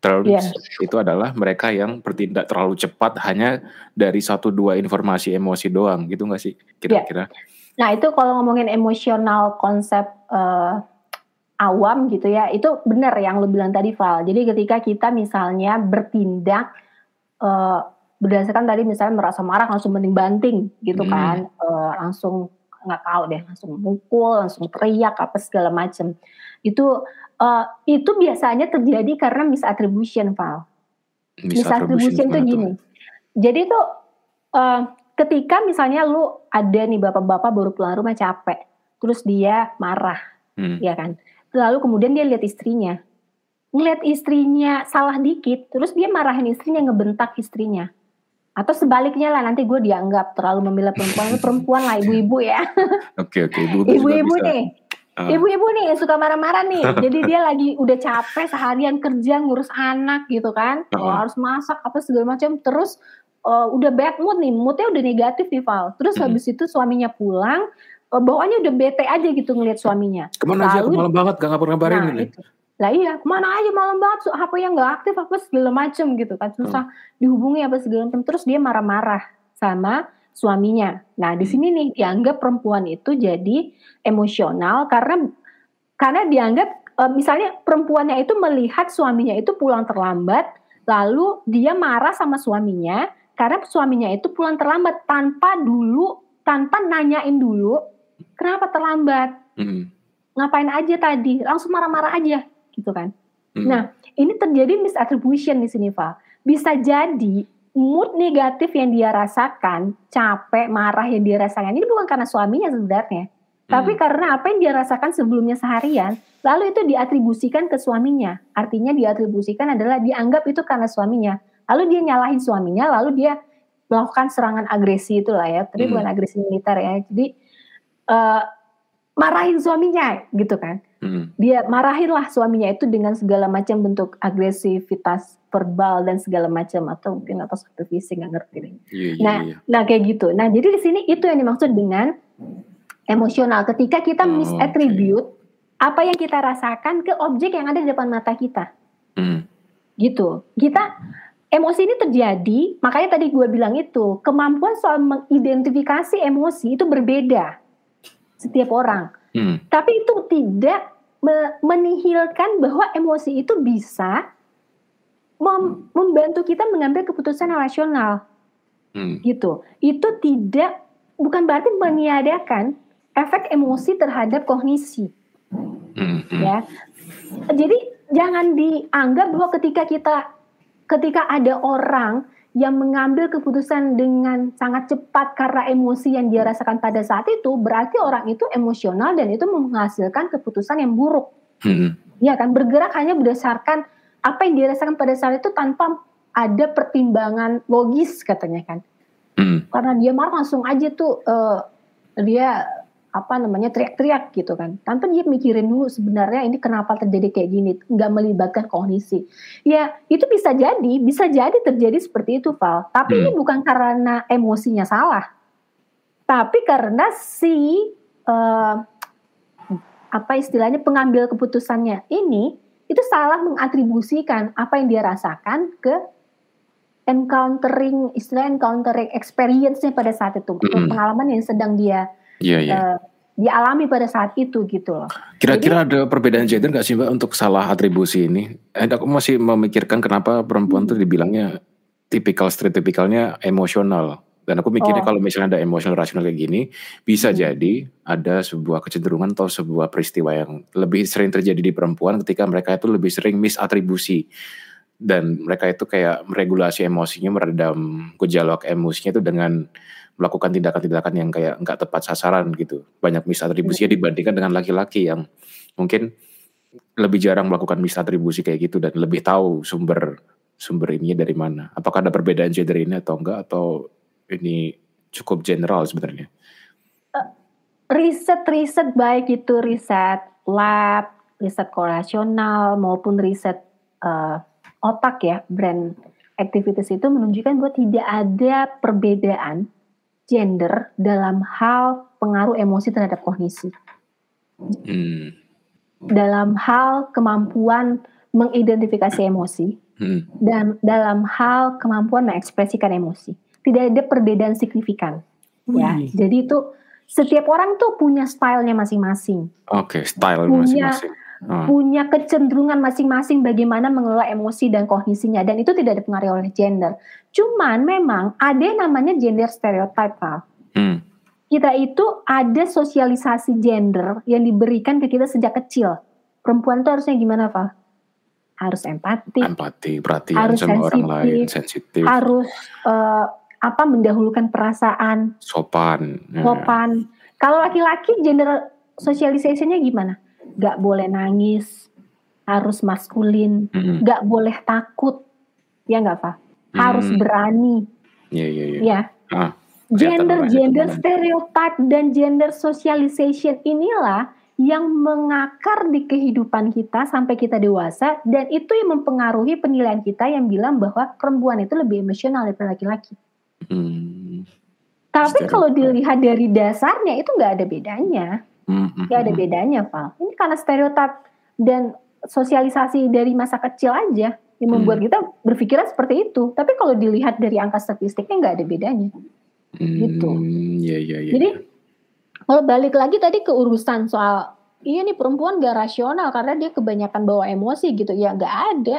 terms yeah. itu adalah mereka yang bertindak terlalu cepat hanya dari satu dua informasi emosi doang gitu nggak sih kira-kira? Yeah. Nah itu kalau ngomongin emosional konsep uh, awam gitu ya itu benar yang lo bilang tadi Val. Jadi ketika kita misalnya bertindak uh, berdasarkan tadi misalnya merasa marah langsung mending banting gitu hmm. kan, uh, langsung nggak tahu deh langsung mukul, langsung teriak apa segala macam. Itu uh, itu biasanya terjadi karena misattribution, Val. Misattribution, tuh gini. Jadi tuh uh, ketika misalnya lu ada nih bapak-bapak baru pulang rumah capek, terus dia marah, hmm. ya kan? Lalu kemudian dia lihat istrinya, ngeliat istrinya salah dikit, terus dia marahin istrinya, ngebentak istrinya. Atau sebaliknya lah nanti gue dianggap terlalu membela perempuan, perempuan lah ibu-ibu ya. Oke oke, ibu-ibu nih Uh. Ibu-ibu nih suka marah-marah nih. Jadi dia lagi udah capek seharian kerja ngurus anak gitu kan. Uh. Oh, harus masak apa segala macam. Terus uh, udah bad mood nih, moodnya udah negatif nih Val. Terus hmm. habis itu suaminya pulang, uh, bawaannya udah bete aja gitu ngeliat suaminya. Ke mana Lalu, aja malam banget gak ngabur-ngabarin nah, ini. Itu. Lah iya, ke mana aja malam banget, HP yang gak aktif apa segala macem gitu kan. Susah hmm. dihubungi apa segala macam. Terus dia marah-marah sama suaminya. Nah, di hmm. sini nih dianggap perempuan itu jadi emosional karena karena dianggap e, misalnya perempuannya itu melihat suaminya itu pulang terlambat, lalu dia marah sama suaminya karena suaminya itu pulang terlambat tanpa dulu tanpa nanyain dulu kenapa terlambat. Hmm. Ngapain aja tadi? Langsung marah-marah aja gitu kan. Hmm. Nah, ini terjadi misattribution di sini, Pak. Bisa jadi mood negatif yang dia rasakan, capek, marah yang dia rasakan ini bukan karena suaminya sebenarnya, hmm. tapi karena apa yang dia rasakan sebelumnya seharian, lalu itu diatribusikan ke suaminya. Artinya diatribusikan adalah dianggap itu karena suaminya. Lalu dia nyalahin suaminya, lalu dia melakukan serangan agresi itulah ya, tapi hmm. bukan agresi militer ya. Jadi uh, marahin suaminya gitu kan. Hmm. Dia marahinlah suaminya itu dengan segala macam bentuk agresivitas verbal dan segala macam atau mungkin atau satu fisik nggak ngerti deh. Yeah, yeah, nah, yeah. nah kayak gitu. Nah, jadi di sini itu yang dimaksud dengan emosional. Ketika kita oh, misattribute okay. apa yang kita rasakan ke objek yang ada di depan mata kita. Hmm. Gitu. Kita emosi ini terjadi, makanya tadi gue bilang itu kemampuan soal mengidentifikasi emosi itu berbeda setiap orang. Hmm. Tapi itu tidak menihilkan bahwa emosi itu bisa mem membantu kita mengambil keputusan yang rasional. Hmm. Gitu. Itu tidak bukan berarti meniadakan efek emosi terhadap kognisi. Hmm. hmm. Ya. Jadi jangan dianggap bahwa ketika kita ketika ada orang yang mengambil keputusan dengan sangat cepat karena emosi yang dia rasakan pada saat itu, berarti orang itu emosional dan itu menghasilkan keputusan yang buruk. Hmm. Ya kan, bergerak hanya berdasarkan apa yang dia rasakan pada saat itu tanpa ada pertimbangan logis katanya kan. Hmm. Karena dia marah langsung aja tuh uh, dia apa namanya teriak-teriak gitu kan tanpa dia mikirin dulu sebenarnya ini kenapa terjadi kayak gini nggak melibatkan kognisi ya itu bisa jadi bisa jadi terjadi seperti itu Val tapi hmm. ini bukan karena emosinya salah tapi karena si uh, apa istilahnya pengambil keputusannya ini itu salah mengatribusikan apa yang dia rasakan ke encountering istilah encountering experience-nya pada saat itu mm. pengalaman yang sedang dia yeah, yeah. Uh, dialami pada saat itu gitu loh. Kira-kira ada perbedaan gender nggak sih mbak untuk salah atribusi ini? Eh, aku masih memikirkan kenapa perempuan hmm. tuh dibilangnya tipikal stereotipikalnya emosional. Dan aku mikirnya oh. kalau misalnya ada emosional rasional kayak gini, bisa hmm. jadi ada sebuah kecenderungan atau sebuah peristiwa yang lebih sering terjadi di perempuan ketika mereka itu lebih sering misatribusi dan mereka itu kayak meregulasi emosinya, meredam gejolak emosinya itu dengan melakukan tindakan-tindakan yang kayak nggak tepat sasaran gitu. Banyak misatribusinya iya. dibandingkan dengan laki-laki yang mungkin lebih jarang melakukan misatribusi kayak gitu dan lebih tahu sumber sumber ininya dari mana. Apakah ada perbedaan gender ini atau enggak atau ini cukup general sebenarnya? Riset-riset baik itu riset lab, riset korelasional maupun riset uh, otak ya, brand activities itu menunjukkan bahwa tidak ada perbedaan gender dalam hal pengaruh emosi terhadap kognisi. Hmm. Dalam hal kemampuan mengidentifikasi emosi hmm. dan dalam hal kemampuan mengekspresikan emosi. Tidak ada perbedaan signifikan. Wih. Ya, jadi itu setiap orang tuh punya stylenya masing-masing. Oke, okay, style masing-masing. Hmm. Punya kecenderungan masing-masing bagaimana mengelola emosi dan kognisinya dan itu tidak dipengaruhi oleh gender. Cuman memang ada yang namanya gender stereotype, Pak. Hmm. Kita itu ada sosialisasi gender yang diberikan ke kita sejak kecil. Perempuan tuh harusnya gimana, Pak? Harus empati. Empati, perhatian harus sama sensitif, orang lain, sensitif. Harus uh, apa mendahulukan perasaan. Sopan. Sopan. Ya. Kalau laki-laki gender sosialisasinya gimana? Gak boleh nangis, harus maskulin, mm gak boleh takut, ya nggak Pak? Harus mm. berani. Iya iya iya. Ya. Ah, gender gender stereotype dan gender socialization inilah yang mengakar di kehidupan kita sampai kita dewasa dan itu yang mempengaruhi penilaian kita yang bilang bahwa perempuan itu lebih emosional daripada laki-laki. Hmm. Tapi kalau dilihat dari dasarnya itu nggak ada bedanya, hmm. nggak hmm, ada bedanya, Val. Ini karena stereotip dan sosialisasi dari masa kecil aja yang membuat hmm. kita berpikiran seperti itu. Tapi kalau dilihat dari angka statistiknya nggak ada bedanya, hmm. gitu. Yeah, yeah, yeah. Jadi kalau balik lagi tadi ke urusan soal iya nih perempuan gak rasional karena dia kebanyakan bawa emosi gitu ya nggak ada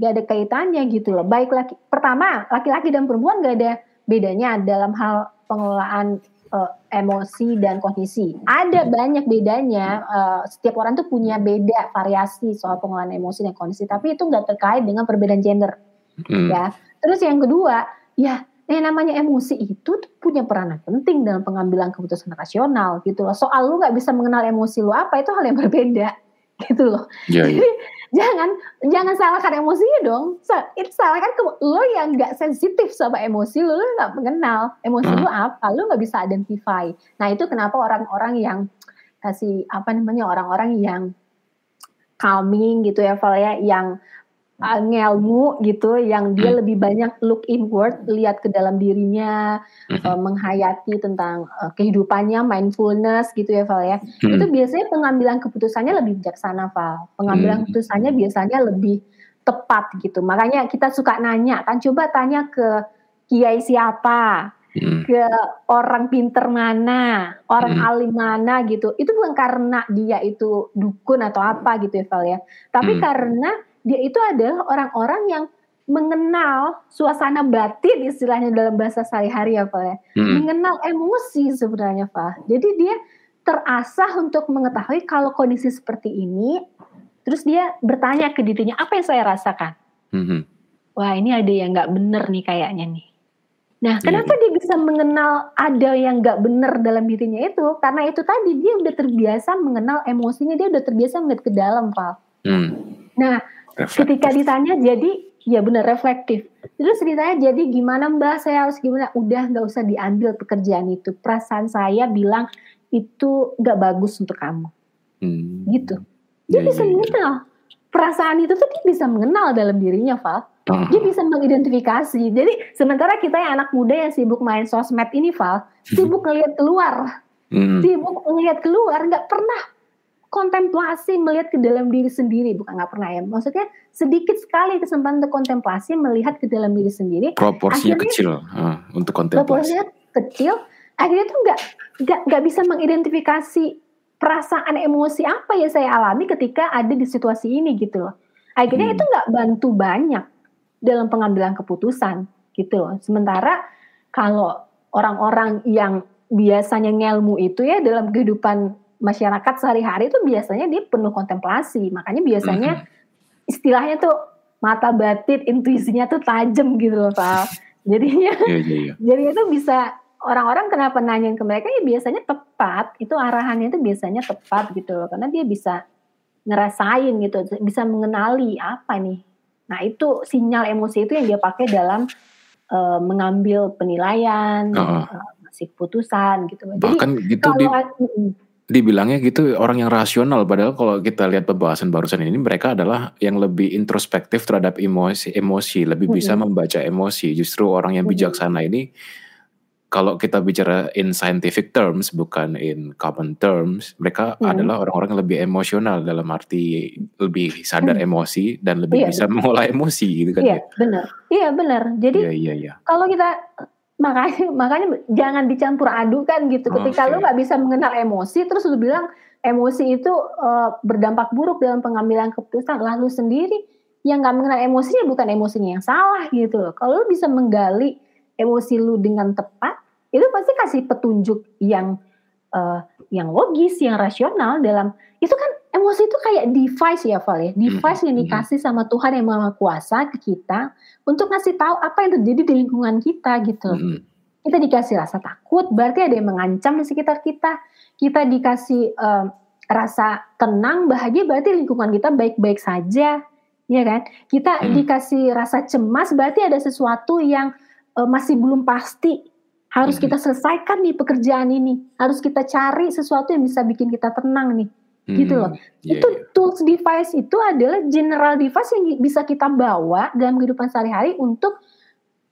nggak ada kaitannya gitu loh baik laki pertama laki-laki dan perempuan gak ada bedanya dalam hal pengelolaan uh, emosi dan kondisi ada banyak bedanya uh, setiap orang tuh punya beda variasi soal pengelolaan emosi dan kondisi tapi itu nggak terkait dengan perbedaan gender hmm. ya terus yang kedua ya yang namanya emosi itu tuh punya peranan penting dalam pengambilan keputusan rasional gitu loh. Soal lu nggak bisa mengenal emosi lu apa itu hal yang berbeda gitu loh. Ya, Jadi jangan jangan salahkan emosinya dong. Itu salahkan ke lo yang nggak sensitif sama emosi lu, lu nggak mengenal emosi hmm. lu apa, lu nggak bisa identify. Nah itu kenapa orang-orang yang kasih apa namanya orang-orang yang calming gitu ya Val ya, yang uh, ngelmu gitu yang dia hmm. lebih banyak look inward lihat ke dalam dirinya hmm. uh, menghayati tentang uh, kehidupannya mindfulness gitu ya Val ya hmm. itu biasanya pengambilan keputusannya lebih bijaksana Val pengambilan hmm. keputusannya biasanya lebih tepat gitu makanya kita suka nanya kan coba tanya ke kiai siapa Hmm. ke orang pinter mana, orang hmm. alim mana gitu. Itu bukan karena dia itu dukun atau apa gitu ya Val ya. Tapi hmm. karena dia itu adalah orang-orang yang mengenal suasana batin istilahnya dalam bahasa sehari-hari ya Pak ya. Hmm. Mengenal emosi sebenarnya Pak. Jadi dia terasah untuk mengetahui kalau kondisi seperti ini terus dia bertanya ke dirinya apa yang saya rasakan. Hmm. Wah ini ada yang nggak bener nih kayaknya nih. Nah, iya, kenapa yeah. dia bisa mengenal ada yang nggak bener dalam dirinya itu? Karena itu tadi dia udah terbiasa mengenal emosinya, dia udah terbiasa melihat ke dalam, Pak. Hmm. Nah, reflektif. ketika ditanya jadi ya benar reflektif. Terus ditanya jadi gimana mbak? Saya harus gimana? Udah nggak usah diambil pekerjaan itu. Perasaan saya bilang itu nggak bagus untuk kamu. Hmm. gitu. Dia ya, bisa ya, ya. mengenal. Perasaan itu tuh dia bisa mengenal dalam dirinya Val uh. dia bisa mengidentifikasi. Jadi sementara kita yang anak muda yang sibuk main sosmed ini Val sibuk ngelihat keluar. Hmm. sibuk ngelihat keluar nggak pernah kontemplasi melihat ke dalam diri sendiri bukan nggak pernah ya. Maksudnya sedikit sekali kesempatan untuk kontemplasi melihat ke dalam diri sendiri. Proporsinya akhirnya, kecil uh, untuk kontemplasi. proporsinya kecil akhirnya tuh nggak nggak nggak bisa mengidentifikasi perasaan emosi apa yang saya alami ketika ada di situasi ini gitu loh. Akhirnya hmm. itu nggak bantu banyak dalam pengambilan keputusan gitu loh. Sementara kalau orang-orang yang biasanya ngelmu itu ya dalam kehidupan masyarakat sehari-hari itu biasanya dia penuh kontemplasi. Makanya biasanya mm-hmm. istilahnya tuh mata batin, intuisinya tuh tajam gitu loh, Pak. Jadinya, yeah, yeah, yeah. jadi itu bisa orang-orang kenapa nanyain ke mereka ya biasanya tepat. Itu arahannya itu biasanya tepat gitu loh, karena dia bisa ngerasain gitu, bisa mengenali apa nih. Nah itu sinyal emosi itu yang dia pakai dalam uh, mengambil penilaian, uh -uh. Uh, masih keputusan gitu. Bahkan Jadi gitu kalau, di, dibilangnya gitu orang yang rasional padahal kalau kita lihat pembahasan barusan ini mereka adalah yang lebih introspektif terhadap emosi emosi lebih bisa membaca emosi justru orang yang bijaksana ini kalau kita bicara in scientific terms bukan in common terms, mereka hmm. adalah orang-orang yang lebih emosional dalam arti lebih sadar hmm. emosi dan lebih iya, bisa mengolah emosi gitu kan iya, ya. benar. Iya, benar. Jadi iya, iya, iya. kalau kita makanya makanya jangan dicampur adukan gitu. Ketika okay. lu nggak bisa mengenal emosi terus lu bilang emosi itu uh, berdampak buruk dalam pengambilan keputusan lalu sendiri yang nggak mengenal emosinya bukan emosinya yang salah gitu loh. Kalau lu bisa menggali emosi lu dengan tepat, itu pasti kasih petunjuk yang uh, yang logis, yang rasional dalam itu kan emosi itu kayak device ya Val ya, device yang dikasih sama Tuhan yang Maha Kuasa ke kita untuk ngasih tahu apa yang terjadi di lingkungan kita gitu. Kita dikasih rasa takut, berarti ada yang mengancam di sekitar kita. Kita dikasih uh, rasa tenang, bahagia, berarti lingkungan kita baik-baik saja, ya kan? Kita hmm. dikasih rasa cemas, berarti ada sesuatu yang uh, masih belum pasti harus hmm. kita selesaikan nih pekerjaan ini harus kita cari sesuatu yang bisa bikin kita tenang nih hmm. gitu loh yeah, itu yeah. tools device itu adalah general device yang bisa kita bawa dalam kehidupan sehari-hari untuk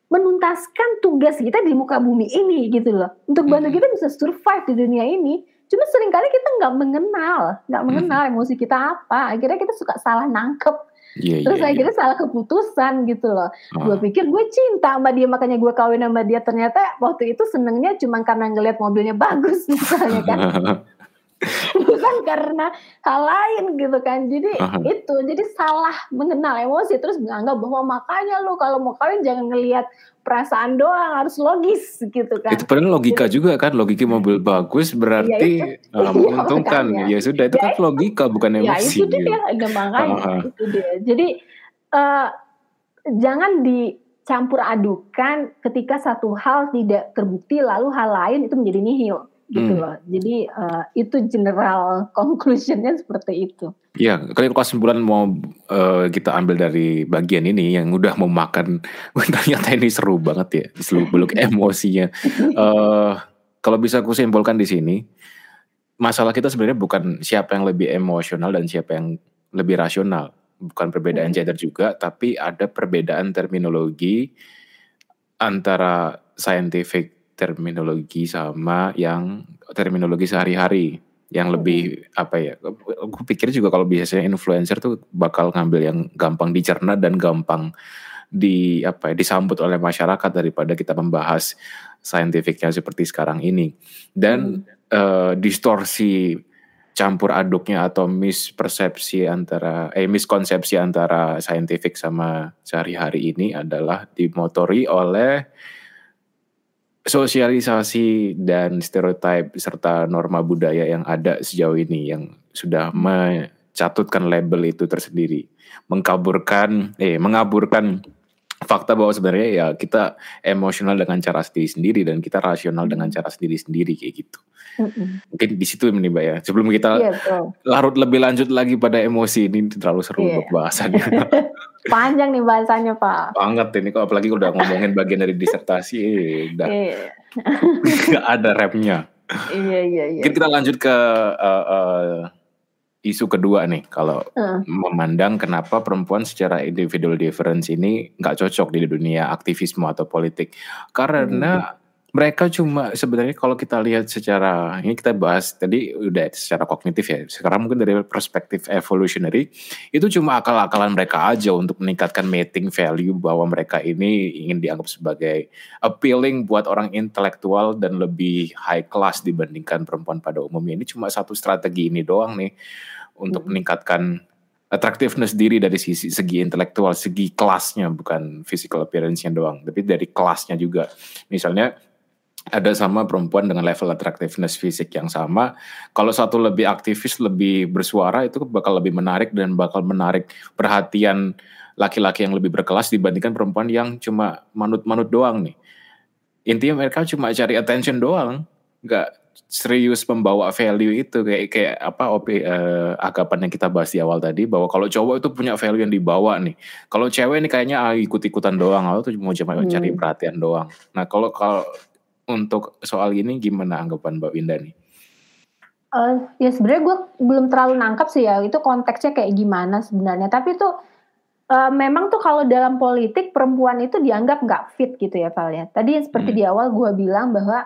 menuntaskan tugas kita di muka bumi ini gitu loh untuk bantu hmm. kita bisa survive di dunia ini cuma sering kali kita nggak mengenal nggak mengenal hmm. emosi kita apa akhirnya kita suka salah nangkep Yeah, Terus yeah, akhirnya yeah. salah keputusan gitu loh. Oh. Gue pikir gue cinta sama dia makanya gue kawin sama dia ternyata waktu itu senengnya cuma karena ngelihat mobilnya bagus misalnya kan. bukan karena hal lain gitu kan jadi uh-huh. itu jadi salah mengenal emosi terus menganggap bahwa makanya lo kalau mau kawin jangan ngelihat perasaan doang harus logis gitu kan itu padahal logika gitu. juga kan logika mobil bagus berarti ya, uh, menguntungkan ya sudah itu ya, kan logika bukan emosi ya itu dia gitu. makanya uh-huh. itu dia jadi uh, jangan dicampur adukan ketika satu hal tidak terbukti lalu hal lain itu menjadi nihil gitu hmm. loh. Jadi uh, itu general conclusionnya seperti itu. Ya, kalau kesimpulan mau uh, kita ambil dari bagian ini yang udah mau makan, ternyata ini seru banget ya, seluruh beluk emosinya. Uh, kalau bisa aku simpulkan di sini, masalah kita sebenarnya bukan siapa yang lebih emosional dan siapa yang lebih rasional, bukan perbedaan hmm. gender juga, tapi ada perbedaan terminologi antara scientific terminologi sama yang terminologi sehari-hari yang lebih apa ya aku pikir juga kalau biasanya influencer tuh bakal ngambil yang gampang dicerna dan gampang di apa ya disambut oleh masyarakat daripada kita membahas saintifiknya seperti sekarang ini dan hmm. uh, distorsi campur aduknya atau mispersepsi antara eh miskonsepsi antara saintifik sama sehari-hari ini adalah dimotori oleh sosialisasi dan stereotip serta norma budaya yang ada sejauh ini yang sudah mencatutkan label itu tersendiri, mengkaburkan eh mengaburkan fakta bahwa sebenarnya ya kita emosional dengan cara sendiri-sendiri dan kita rasional dengan cara sendiri-sendiri kayak gitu. Mm-hmm. Mungkin di situ nih Mbak ya. Sebelum kita yeah, iya, larut lebih lanjut lagi pada emosi ini terlalu seru yeah. untuk bahasannya. Panjang nih bahasanya Pak. Banget ini kok apalagi udah ngomongin bagian dari disertasi eh, udah yeah. gak ada rapnya. Iya iya iya. Kita lanjut ke uh, uh, isu kedua nih kalau uh. memandang kenapa perempuan secara individual difference ini nggak cocok di dunia aktivisme atau politik karena hmm. mereka cuma sebenarnya kalau kita lihat secara ini kita bahas tadi udah secara kognitif ya sekarang mungkin dari perspektif evolutionary itu cuma akal-akalan mereka aja untuk meningkatkan mating value bahwa mereka ini ingin dianggap sebagai appealing buat orang intelektual dan lebih high class dibandingkan perempuan pada umumnya ini cuma satu strategi ini doang nih untuk hmm. meningkatkan attractiveness diri dari sisi segi intelektual, segi kelasnya bukan physical appearance-nya doang, tapi dari kelasnya juga. Misalnya ada sama perempuan dengan level attractiveness fisik yang sama. Kalau satu lebih aktivis, lebih bersuara itu bakal lebih menarik dan bakal menarik perhatian laki-laki yang lebih berkelas dibandingkan perempuan yang cuma manut-manut doang nih. Intinya mereka cuma cari attention doang, nggak serius membawa value itu kayak kayak apa op uh, anggapan yang kita bahas di awal tadi bahwa kalau cowok itu punya value yang dibawa nih kalau cewek ini kayaknya ah, ikut-ikutan doang atau tuh mau cuma hmm. cari perhatian doang nah kalau kalau untuk soal ini gimana anggapan Mbak Winda nih? Uh, ya sebenarnya gue belum terlalu nangkap sih ya itu konteksnya kayak gimana sebenarnya tapi itu uh, memang tuh kalau dalam politik perempuan itu dianggap nggak fit gitu ya Val ya. Tadi seperti hmm. di awal gue bilang bahwa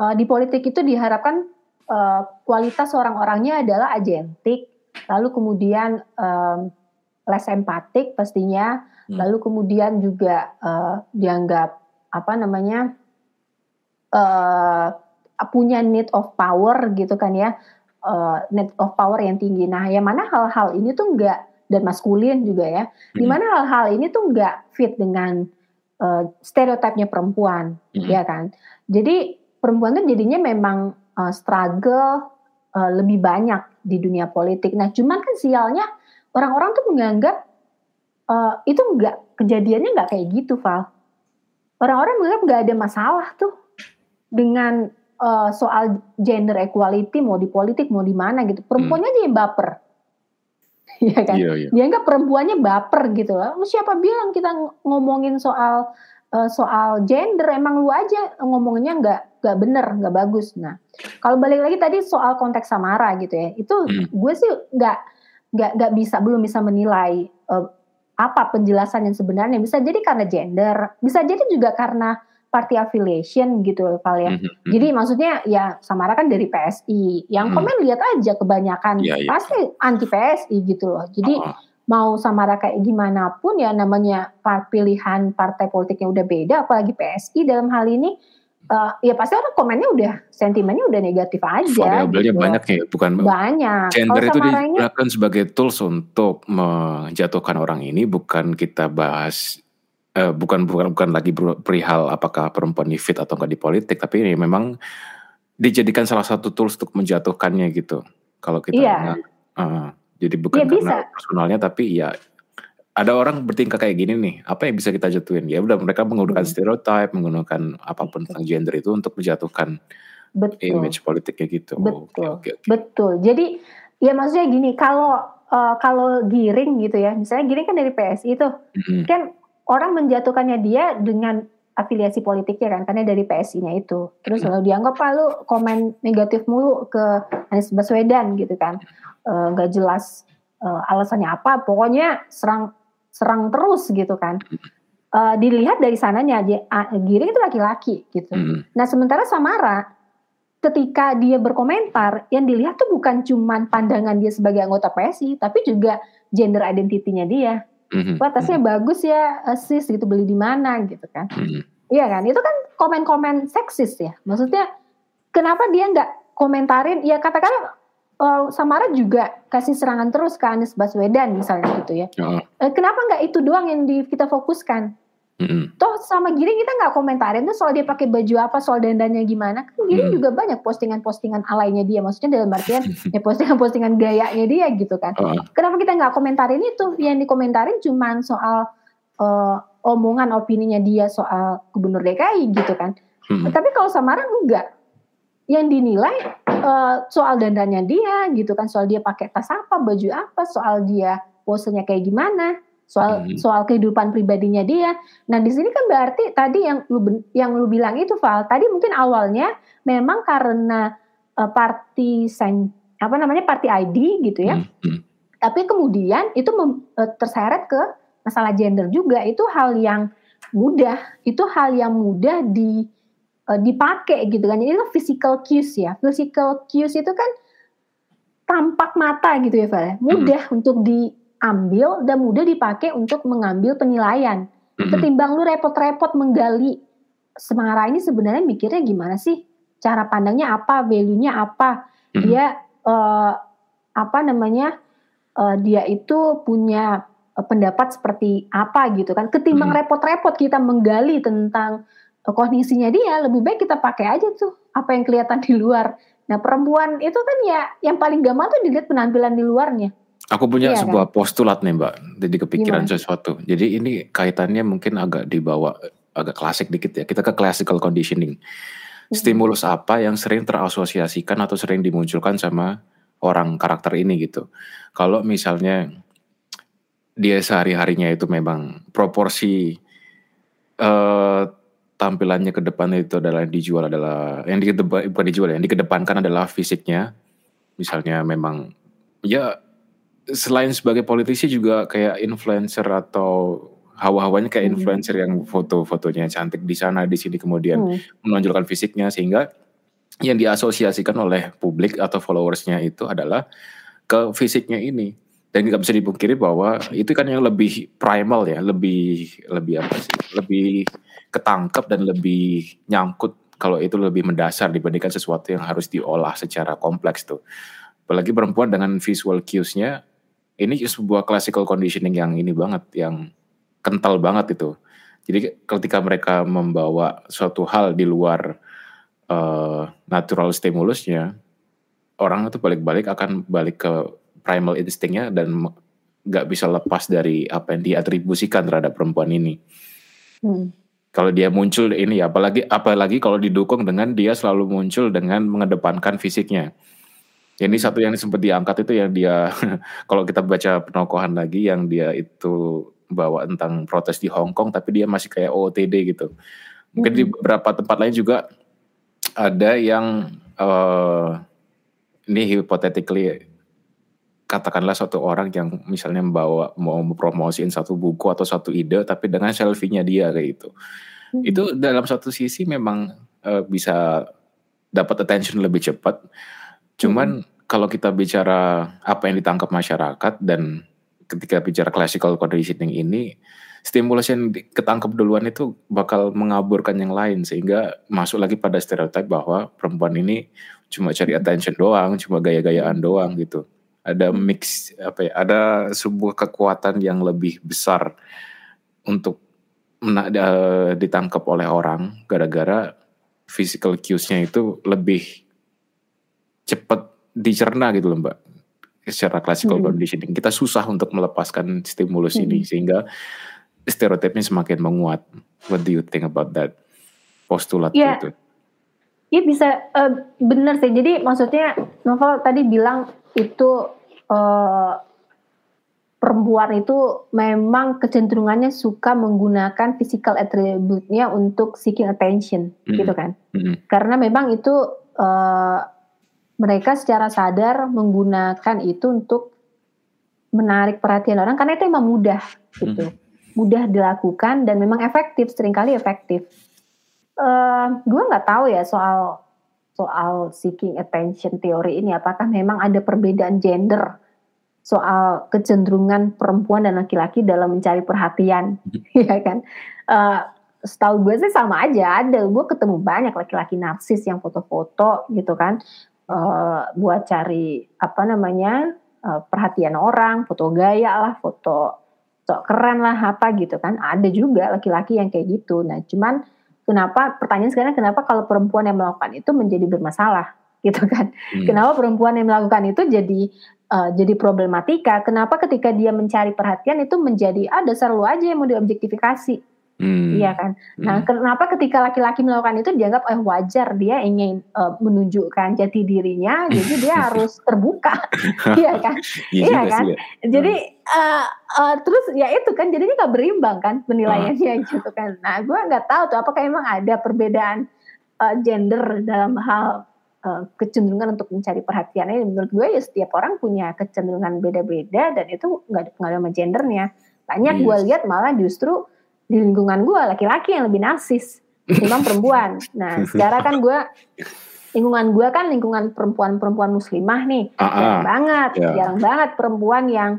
uh, di politik itu diharapkan uh, kualitas orang-orangnya adalah agentik, lalu kemudian um, less empatik pastinya, hmm. lalu kemudian juga uh, dianggap apa namanya uh, punya need of power gitu kan ya, uh, need of power yang tinggi. Nah, yang mana hal-hal ini tuh enggak dan maskulin juga ya. Hmm. Di mana hal-hal ini tuh nggak fit dengan uh, stereotipnya perempuan, hmm. ya kan. Jadi perempuan tuh jadinya memang uh, struggle uh, lebih banyak di dunia politik. Nah, cuman kan sialnya orang-orang tuh menganggap uh, itu nggak kejadiannya nggak kayak gitu, Val. Orang-orang menganggap nggak ada masalah tuh dengan uh, soal gender equality mau di politik mau di mana gitu. Perempuannya hmm. aja yang baper ya kan? Iya, iya. Dianggap perempuannya baper gitu loh. Siapa bilang kita ngomongin soal uh, soal gender emang lu aja ngomongnya nggak nggak bener nggak bagus. Nah kalau balik lagi tadi soal konteks Samara gitu ya, itu hmm. gue sih nggak nggak nggak bisa belum bisa menilai uh, apa penjelasan yang sebenarnya bisa jadi karena gender, bisa jadi juga karena party affiliation gitu loh Val ya. Mm-hmm. Jadi maksudnya ya Samara kan dari PSI. Yang mm. komen lihat aja kebanyakan yeah, yeah. pasti anti PSI gitu loh. Jadi uh-huh. Mau Samara kayak gimana pun ya namanya pilihan partai politiknya udah beda apalagi PSI dalam hal ini uh, ya pasti orang komennya udah sentimennya udah negatif aja. Variabelnya gitu. banyak ya, bukan banyak. Gender itu digunakan sebagai tools untuk menjatuhkan orang ini, bukan kita bahas uh, bukan bukan bukan lagi perihal apakah perempuan ini fit atau enggak di politik, tapi ini memang dijadikan salah satu tools untuk menjatuhkannya gitu. Kalau kita iya. uh, jadi bukan ya, karena bisa. personalnya tapi ya ada orang bertingkah kayak gini nih, apa yang bisa kita jatuhin? Ya udah mereka menggunakan hmm. stereotip, menggunakan apa pun tentang gender itu untuk menjatuhkan Betul. image politiknya gitu. Betul. Okay, okay, okay. Betul. Jadi ya maksudnya gini, kalau uh, kalau giring gitu ya, misalnya giring kan dari PSI itu, mm-hmm. kan orang menjatuhkannya dia dengan afiliasi politiknya kan karena dari PSI-nya itu terus lalu dianggap ah lu komen negatif mulu ke Anies Baswedan gitu kan nggak e, jelas e, alasannya apa pokoknya serang serang terus gitu kan. E, dilihat dari sananya dia Giring itu laki-laki gitu. Nah sementara Samara ketika dia berkomentar yang dilihat tuh bukan cuman pandangan dia sebagai anggota PSI tapi juga gender identity-nya dia. Mm-hmm. wah tasnya mm-hmm. bagus ya sis gitu beli di mana gitu kan. Mm-hmm. iya kan? Itu kan komen-komen seksis ya. Maksudnya kenapa dia nggak komentarin? Ya katakanlah uh, Samara juga kasih serangan terus ke Anies Baswedan misalnya gitu ya uh. kenapa nggak itu doang yang di, kita fokuskan Mm-hmm. Toh sama Giring kita nggak komentarin tuh soal dia pakai baju apa, soal dandannya gimana. Kan Giring mm. juga banyak postingan-postingan alainya dia. Maksudnya dalam artian ya postingan-postingan gayanya dia gitu kan. Uh. Kenapa kita nggak komentarin itu? Yang dikomentarin cuma soal uh, omongan opininya dia soal gubernur DKI gitu kan. Mm. Tapi kalau Samara enggak. Yang dinilai uh, soal dandannya dia gitu kan, soal dia pakai tas apa, baju apa, soal dia posenya kayak gimana soal hmm. soal kehidupan pribadinya dia. Nah di sini kan berarti tadi yang lu yang lu bilang itu Val, tadi mungkin awalnya memang karena uh, party sign apa namanya party ID gitu ya. Hmm. Tapi kemudian itu mem, uh, terseret ke masalah gender juga itu hal yang mudah, itu hal yang mudah di uh, dipakai gitu kan. Jadi itu physical cues ya. Physical cues itu kan tampak mata gitu ya Val. Mudah hmm. untuk di ambil dan mudah dipakai untuk mengambil penilaian. Ketimbang lu repot-repot menggali Semara ini sebenarnya mikirnya gimana sih? Cara pandangnya apa? Value-nya apa? Dia uh, apa namanya? Uh, dia itu punya pendapat seperti apa gitu kan? Ketimbang repot-repot kita menggali tentang kondisinya dia, lebih baik kita pakai aja tuh apa yang kelihatan di luar. Nah perempuan itu kan ya yang paling gampang tuh dilihat penampilan di luarnya. Aku punya iya, sebuah kan? postulat nih Mbak, jadi kepikiran Gimana? sesuatu. Jadi ini kaitannya mungkin agak dibawa agak klasik dikit ya. Kita ke classical conditioning. Stimulus apa yang sering terasosiasikan atau sering dimunculkan sama orang karakter ini gitu. Kalau misalnya dia sehari-harinya itu memang proporsi uh, tampilannya ke depan itu adalah dijual adalah yang di bukan dijual ya, yang dikedepankan adalah fisiknya. Misalnya memang ya selain sebagai politisi juga kayak influencer atau hawa-hawanya kayak hmm. influencer yang foto-fotonya cantik di sana di sini kemudian hmm. menonjolkan fisiknya sehingga yang diasosiasikan oleh publik atau followersnya itu adalah ke fisiknya ini dan nggak bisa dipungkiri bahwa itu kan yang lebih primal ya lebih lebih apa sih lebih ketangkep dan lebih nyangkut kalau itu lebih mendasar dibandingkan sesuatu yang harus diolah secara kompleks tuh. Apalagi perempuan dengan visual cues-nya ini sebuah classical conditioning yang ini banget yang kental banget itu. Jadi ketika mereka membawa suatu hal di luar uh, natural stimulusnya orang itu balik-balik akan balik ke primal instingnya dan nggak bisa lepas dari apa yang diatribusikan terhadap perempuan ini. Hmm. Kalau dia muncul ini apalagi apalagi kalau didukung dengan dia selalu muncul dengan mengedepankan fisiknya. Ini satu yang sempat diangkat itu yang dia kalau kita baca penokohan lagi yang dia itu bawa tentang protes di Hong Kong tapi dia masih kayak OOTD gitu. Mungkin hmm. di beberapa tempat lain juga ada yang uh, ini hypothetically katakanlah suatu orang yang misalnya membawa mau mempromosiin satu buku atau satu ide tapi dengan selfie-nya dia kayak gitu. Hmm. Itu dalam satu sisi memang uh, bisa dapat attention lebih cepat. Cuman hmm. kalau kita bicara apa yang ditangkap masyarakat dan ketika bicara classical conditioning ini stimulus yang ketangkep duluan itu bakal mengaburkan yang lain sehingga masuk lagi pada stereotip bahwa perempuan ini cuma cari attention doang, cuma gaya-gayaan doang gitu ada mix apa ya ada sebuah kekuatan yang lebih besar untuk mena, uh, ditangkap oleh orang gara-gara physical cues-nya itu lebih cepat dicerna gitu loh mbak secara classical hmm. conditioning kita susah untuk melepaskan stimulus hmm. ini sehingga stereotipnya semakin menguat what do you think about that postulat yeah. itu Iya bisa uh, benar sih. Jadi maksudnya novel tadi bilang itu uh, perempuan itu memang kecenderungannya suka menggunakan physical attribute-nya untuk seeking attention, mm gitu kan? Mm Karena memang itu uh, mereka secara sadar menggunakan itu untuk menarik perhatian orang karena itu memang mudah gitu, mm mudah dilakukan dan memang efektif, sering kali efektif. Uh, gue nggak tahu ya soal soal seeking attention teori ini apakah memang ada perbedaan gender soal kecenderungan perempuan dan laki-laki dalam mencari perhatian. Ya kan? Uh, setahu gue sih sama aja ada. Gue ketemu banyak laki-laki narsis yang foto-foto gitu kan. Uh, buat cari apa namanya uh, perhatian orang foto gaya lah foto sok keren lah apa gitu kan. Ada juga laki-laki yang kayak gitu. Nah cuman Kenapa pertanyaan sekarang kenapa kalau perempuan yang melakukan itu menjadi bermasalah? Gitu kan? Hmm. Kenapa perempuan yang melakukan itu jadi uh, jadi problematika? Kenapa ketika dia mencari perhatian itu menjadi ada ah, lu aja yang mau diobjektifikasi? Hmm. Iya kan. Nah, hmm. kenapa ketika laki-laki melakukan itu dianggap eh wajar dia ingin uh, menunjukkan jati dirinya, jadi dia harus terbuka, iya kan? Iya, iya kan. Ya. Jadi uh, uh, terus ya itu kan jadinya nggak berimbang kan penilaiannya uh. gitu kan. Nah, gue nggak tahu tuh apakah emang ada perbedaan uh, gender dalam hal uh, kecenderungan untuk mencari perhatian ini menurut gue ya setiap orang punya kecenderungan beda-beda dan itu nggak ada pengaruh sama gendernya banyak yes. gue lihat malah justru di lingkungan gue laki-laki yang lebih narsis ketimbang perempuan. Nah sekarang kan gue lingkungan gue kan lingkungan perempuan-perempuan muslimah nih, uh -uh. jarang banget, yeah. jarang banget perempuan yang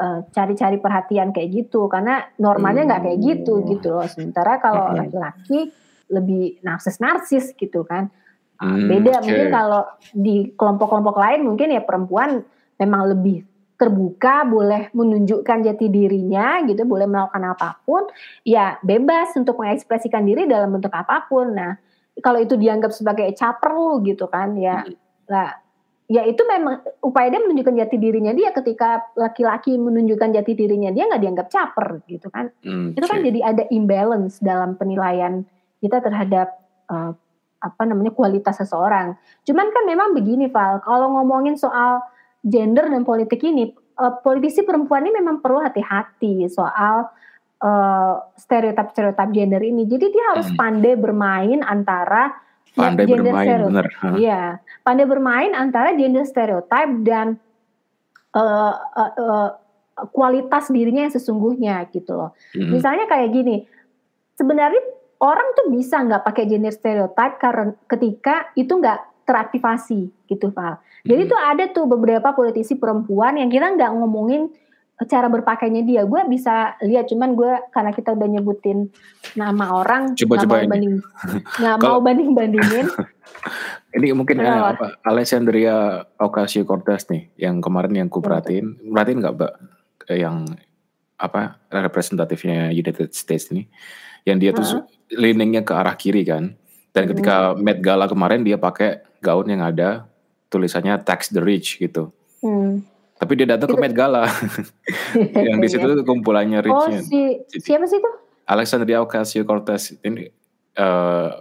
uh, cari-cari perhatian kayak gitu karena normalnya nggak kayak gitu hmm. gitu loh. Sementara kalau laki-laki lebih narsis-narsis gitu kan. Hmm, beda okay. mungkin kalau di kelompok-kelompok lain mungkin ya perempuan memang lebih terbuka, boleh menunjukkan jati dirinya gitu, boleh melakukan apa pun, ya bebas untuk mengekspresikan diri dalam bentuk apa pun. Nah, kalau itu dianggap sebagai caper lu gitu kan, ya lah ya itu memang upaya dia menunjukkan jati dirinya dia ketika laki-laki menunjukkan jati dirinya dia nggak dianggap caper gitu kan. Hmm, itu kan jadi ada imbalance dalam penilaian kita terhadap uh, apa namanya kualitas seseorang. Cuman kan memang begini Val, kalau ngomongin soal gender dan politik ini, uh, politisi perempuan ini memang perlu hati-hati soal uh, stereotip-stereotip gender ini. Jadi dia harus hmm. pandai bermain antara ya, pandai gender bermain, stereotip. Iya, pandai bermain antara gender stereotip dan uh, uh, uh, kualitas dirinya yang sesungguhnya gitu loh. Mm-hmm. Misalnya kayak gini, sebenarnya orang tuh bisa nggak pakai gender stereotype karena ketika itu nggak teraktivasi gitu Pak. Jadi mm-hmm. tuh ada tuh beberapa politisi perempuan yang kita nggak ngomongin cara berpakainya dia. Gue bisa lihat, cuman gue karena kita udah nyebutin nama orang, coba coba mau banding, nggak mau banding bandingin. ini mungkin ya, apa, Alessandria Ocasio Cortez nih, yang kemarin yang ku perhatiin, perhatiin nggak mbak? yang apa representatifnya United States ini. Yang dia tuh leaningnya ke arah kiri kan. Dan ketika hmm. Met Gala kemarin dia pakai gaun yang ada tulisannya tax the rich gitu. Hmm. tapi dia datang ke Met Gala. Yang di situ kumpulannya richnya. oh si siapa sih itu? Alexandria Ocasio Cortez ini uh,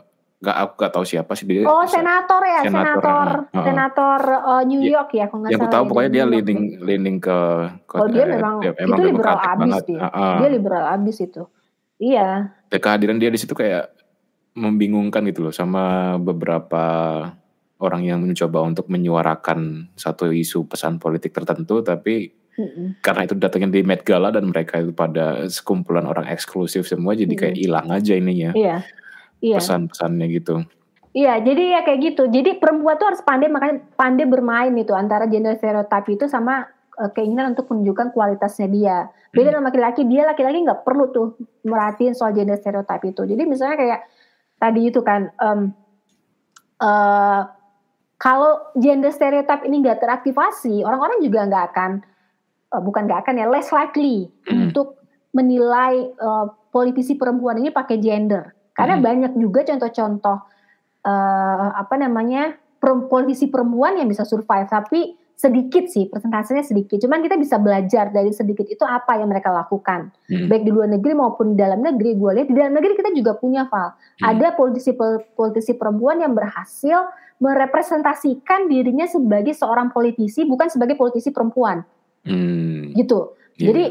Gak aku gak tahu siapa sih dia. Oh senator ya, senator, senator, uh, senator uh, New. York ya, kalau nggak salah. Yang aku tahu ya, pokoknya dia leading leading ke. ke oh dia memang, ya, itu liberal abis dia. Uh, uh. Dia liberal abis itu. Iya. Dan kehadiran dia di situ kayak membingungkan gitu loh sama beberapa orang yang mencoba untuk menyuarakan satu isu pesan politik tertentu tapi mm karena itu datangnya di Met Gala dan mereka itu pada sekumpulan orang eksklusif semua jadi kayak hilang aja ininya. Iya iya. pesan-pesannya gitu. Iya, jadi ya kayak gitu. Jadi perempuan tuh harus pandai makanya pandai bermain itu antara gender stereotype itu sama uh, keinginan untuk menunjukkan kualitasnya dia. Beda hmm. dengan laki-laki, dia laki-laki nggak perlu tuh merhatiin soal gender stereotype itu. Jadi misalnya kayak tadi itu kan um, uh, kalau gender stereotype ini nggak teraktivasi, orang-orang juga nggak akan uh, bukan nggak akan ya less likely hmm. untuk menilai uh, politisi perempuan ini pakai gender karena hmm. banyak juga contoh-contoh uh, apa namanya politisi perempuan yang bisa survive, tapi sedikit sih persentasenya sedikit. Cuman kita bisa belajar dari sedikit itu apa yang mereka lakukan, hmm. baik di luar negeri maupun di dalam negeri. Gue lihat di dalam negeri kita juga punya Val. Hmm. Ada politisi politisi perempuan yang berhasil merepresentasikan dirinya sebagai seorang politisi, bukan sebagai politisi perempuan. Hmm. Gitu. Yeah. Jadi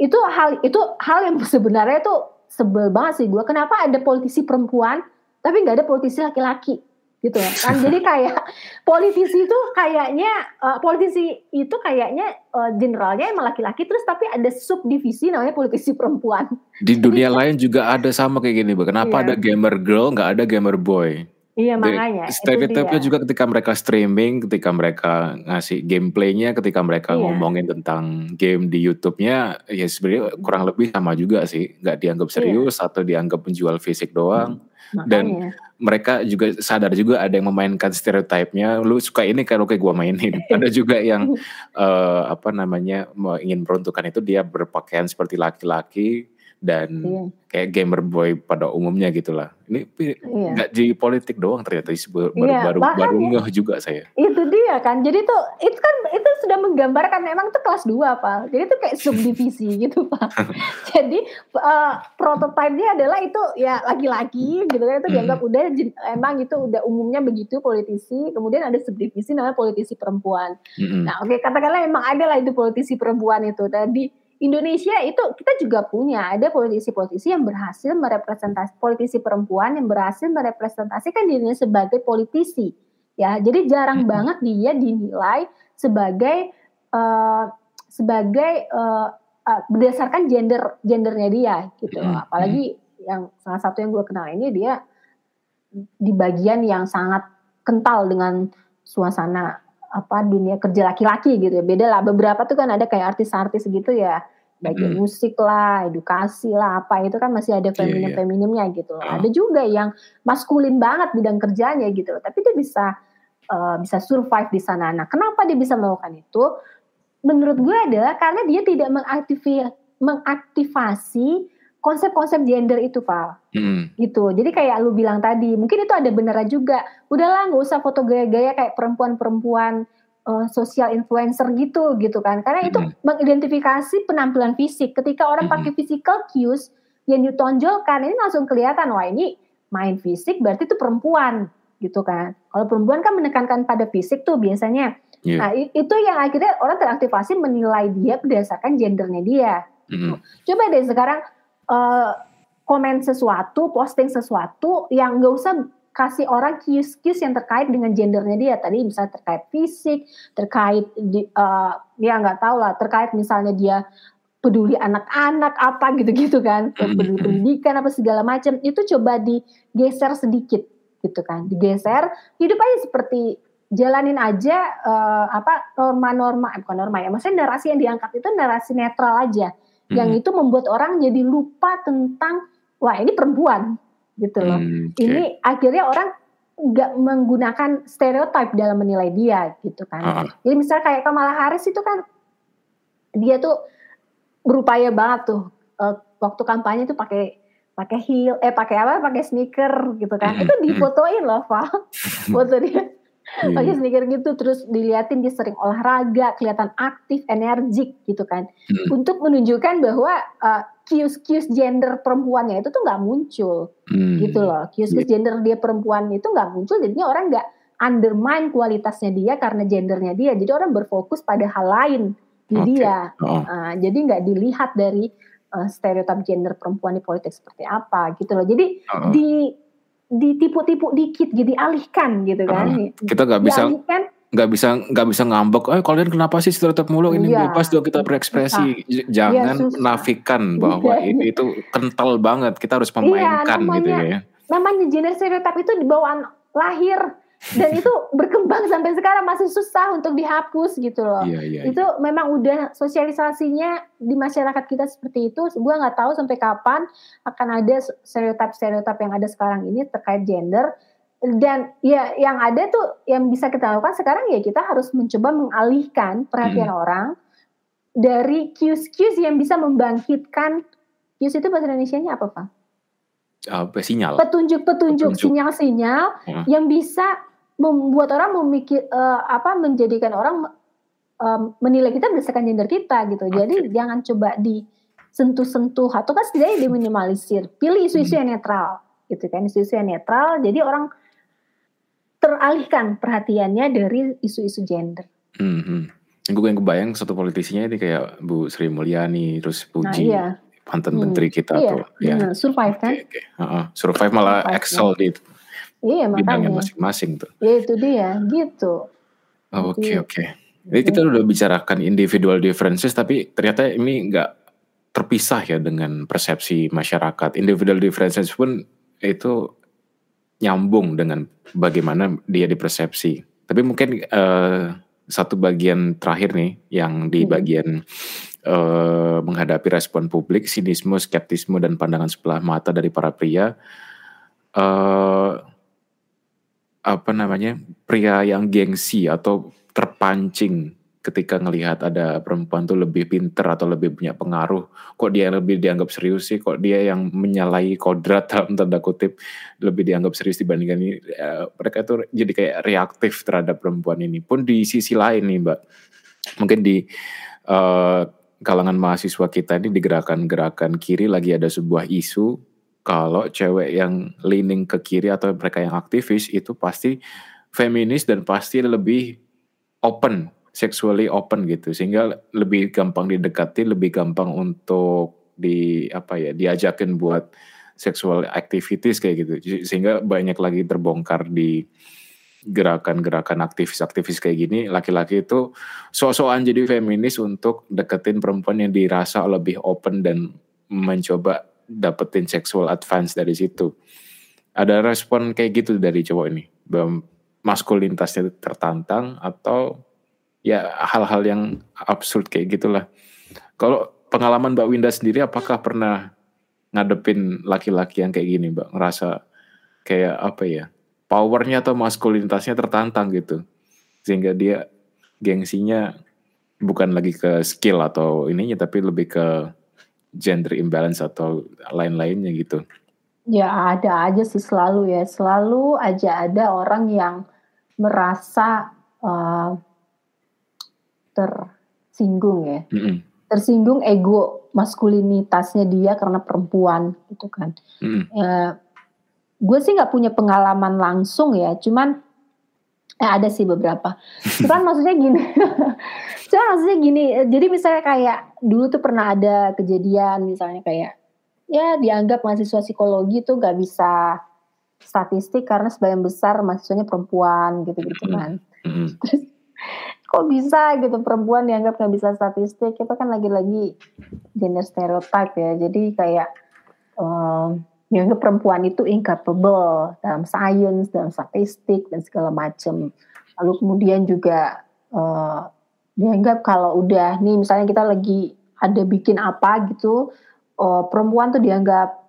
itu hal itu hal yang sebenarnya itu sebel banget sih gue kenapa ada politisi perempuan tapi nggak ada politisi laki-laki? Gitu ya. Kan jadi kayak politisi itu kayaknya uh, politisi itu kayaknya uh, generalnya emang laki-laki terus tapi ada subdivisi namanya politisi perempuan. Di dunia lain juga ada sama kayak gini kenapa iya. ada gamer girl nggak ada gamer boy Iya makanya. Stereotipnya juga ketika mereka streaming, ketika mereka ngasih gameplaynya, ketika mereka iya. ngomongin tentang game di YouTube-nya, ya sebenarnya kurang lebih sama juga sih, nggak dianggap iya. serius iya. atau dianggap penjual fisik doang. Hmm, Dan mereka juga sadar juga ada yang memainkan stereotipnya. Lu suka ini kalau kayak gue mainin. ada juga yang uh, apa namanya ingin peruntukan itu dia berpakaian seperti laki-laki dan iya. kayak gamer boy pada umumnya gitulah. Ini iya. nggak di politik doang ternyata baru iya, baru baru ngeh juga saya. Itu dia kan. Jadi tuh itu kan itu sudah menggambarkan memang itu kelas 2 Pak. Jadi itu kayak subdivisi gitu Pak. Jadi uh, prototipenya adalah itu ya laki-laki gitu kan itu hmm. dianggap udah emang itu udah umumnya begitu politisi. Kemudian ada subdivisi namanya politisi perempuan. Hmm. Nah, oke okay, katakanlah emang ada lah itu politisi perempuan itu. Tadi Indonesia itu kita juga punya ada politisi-politisi yang berhasil merepresentasi politisi perempuan yang berhasil merepresentasikan dirinya sebagai politisi ya jadi jarang hmm. banget dia dinilai sebagai uh, sebagai uh, uh, berdasarkan gender gendernya dia gitu hmm. apalagi yang salah satu yang gue kenal ini dia di bagian yang sangat kental dengan suasana apa dunia kerja laki-laki gitu ya beda lah beberapa tuh kan ada kayak artis-artis gitu ya bagian hmm. musik lah edukasi lah apa itu kan masih ada feminim feminimnya gitu loh. Uh. ada juga yang maskulin banget bidang kerjanya gitu loh tapi dia bisa uh, bisa survive di sana nah kenapa dia bisa melakukan itu menurut gue adalah karena dia tidak mengaktifi mengaktifasi konsep-konsep gender itu Pak hmm. gitu jadi kayak lu bilang tadi mungkin itu ada beneran juga udahlah nggak usah foto gaya-gaya kayak perempuan-perempuan uh, sosial influencer gitu gitu kan karena itu mm-hmm. mengidentifikasi penampilan fisik ketika orang mm-hmm. pakai physical cues yang ditonjolkan ini langsung kelihatan wah ini main fisik berarti itu perempuan gitu kan kalau perempuan kan menekankan pada fisik tuh biasanya yeah. nah itu yang akhirnya orang teraktivasi menilai dia berdasarkan gendernya dia mm-hmm. coba deh sekarang uh, komen sesuatu posting sesuatu yang nggak usah kasih orang kius-kius yang terkait dengan gendernya dia. Tadi misalnya terkait fisik terkait di, uh, ya nggak tahu lah terkait misalnya dia peduli anak-anak apa gitu-gitu kan hmm, peduli pendidikan apa segala macam itu coba digeser sedikit gitu kan digeser hidup aja seperti jalanin aja uh, apa norma-norma eh, bukan norma ya maksudnya narasi yang diangkat itu narasi netral aja hmm. yang itu membuat orang jadi lupa tentang wah ini perempuan gitu loh hmm, okay. ini akhirnya orang nggak menggunakan stereotip dalam menilai dia gitu kan. Uh. Jadi misalnya kayak Kamala Harris itu kan dia tuh berupaya banget tuh uh, waktu kampanye tuh pakai pakai heel eh pakai apa pakai sneaker gitu kan itu difotoin loh Pak foto dia iya. pakai sneaker gitu terus diliatin dia sering olahraga kelihatan aktif energik gitu kan hmm. untuk menunjukkan bahwa uh, kius-kius gender perempuannya itu tuh nggak muncul hmm. gitu loh kius-kius yeah. gender dia perempuan itu nggak muncul jadinya orang nggak undermine kualitasnya dia karena gendernya dia jadi orang berfokus pada hal lain di okay. dia. Oh. Uh, jadi nggak dilihat dari uh, stereotip gender perempuan di politik seperti apa gitu loh. Jadi oh. di ditipu-tipu dikit jadi alihkan gitu kan. Uh, kita nggak bisa nggak bisa nggak bisa ngambek. Eh kalian kenapa sih stereotip mulu ini iya, bebas dong kita berekspresi. Susah. Jangan iya, menafikan bahwa iya. ini itu kental banget. Kita harus iya, memainkan iya, namanya, gitu ya. Namanya gender stereotip itu di bawaan lahir dan itu berkembang sampai sekarang masih susah untuk dihapus gitu loh. Iya, iya, itu iya. memang udah sosialisasinya di masyarakat kita seperti itu. Gue nggak tahu sampai kapan akan ada stereotip-stereotip yang ada sekarang ini terkait gender. Dan ya yang ada tuh yang bisa kita lakukan sekarang ya kita harus mencoba mengalihkan perhatian hmm. orang dari cues-cues yang bisa membangkitkan cues itu bahasa Indonesia-nya apa Pak? apa sinyal petunjuk-petunjuk sinyal-sinyal hmm. yang bisa membuat orang memikir uh, apa menjadikan orang um, menilai kita berdasarkan gender kita gitu. Okay. Jadi jangan coba disentuh-sentuh atau kan setidaknya diminimalisir. Pilih isu-isu yang netral gitu kan, isu-isu yang netral. Jadi orang teralihkan perhatiannya dari isu-isu gender. Hmm, hmm. Gue yang kebayang satu politisinya ini kayak Bu Sri Mulyani, terus Puji, nah, iya. mantan hmm. menteri kita iya. tuh. Ya. Hmm, survive kan? Okay, okay. Uh -uh. Survive malah survive, excel ya. di Iya makanya. masing-masing tuh. Ya itu dia, gitu. Oke oh, oke. Okay, okay. Jadi kita udah bicarakan individual differences, tapi ternyata ini nggak terpisah ya dengan persepsi masyarakat. Individual differences pun itu nyambung dengan bagaimana dia dipersepsi. Tapi mungkin uh, satu bagian terakhir nih yang di bagian uh, menghadapi respon publik, sinisme, skeptisme dan pandangan sebelah mata dari para pria. Uh, apa namanya pria yang gengsi atau terpancing ketika ngelihat ada perempuan tuh lebih pinter atau lebih punya pengaruh. Kok dia lebih dianggap serius sih? Kok dia yang menyalahi kodrat dalam tanda kutip lebih dianggap serius dibandingkan ini? Ya, mereka tuh jadi kayak reaktif terhadap perempuan ini pun di sisi lain nih mbak. Mungkin di uh, kalangan mahasiswa kita ini di gerakan-gerakan kiri lagi ada sebuah isu kalau cewek yang leaning ke kiri atau mereka yang aktivis itu pasti feminis dan pasti lebih open, sexually open gitu. Sehingga lebih gampang didekati, lebih gampang untuk di apa ya diajakin buat sexual activities kayak gitu. Sehingga banyak lagi terbongkar di gerakan-gerakan aktivis-aktivis kayak gini. Laki-laki itu sok-sokan jadi feminis untuk deketin perempuan yang dirasa lebih open dan mencoba dapetin sexual advance dari situ. Ada respon kayak gitu dari cowok ini, maskulinitasnya tertantang atau ya hal-hal yang absurd kayak gitulah. Kalau pengalaman Mbak Winda sendiri, apakah pernah ngadepin laki-laki yang kayak gini, Mbak? Ngerasa kayak apa ya? Powernya atau maskulinitasnya tertantang gitu, sehingga dia gengsinya bukan lagi ke skill atau ininya, tapi lebih ke gender imbalance atau lain-lainnya gitu? Ya ada aja sih selalu ya, selalu aja ada orang yang merasa uh, tersinggung ya, mm -hmm. tersinggung ego maskulinitasnya dia karena perempuan gitu kan. Mm -hmm. uh, gue sih nggak punya pengalaman langsung ya, cuman eh, ada sih beberapa. Cuman maksudnya gini, Cuma maksudnya gini, eh, jadi misalnya kayak dulu tuh pernah ada kejadian misalnya kayak ya dianggap mahasiswa psikologi tuh gak bisa statistik karena sebagian besar mahasiswanya perempuan gitu-gitu kan. Mm-hmm. Terus kok bisa gitu perempuan dianggap nggak bisa statistik itu kan lagi-lagi gender stereotype ya jadi kayak um, dianggap perempuan itu incapable dalam science dalam statistik dan segala macam lalu kemudian juga uh, dianggap kalau udah nih misalnya kita lagi ada bikin apa gitu uh, perempuan tuh dianggap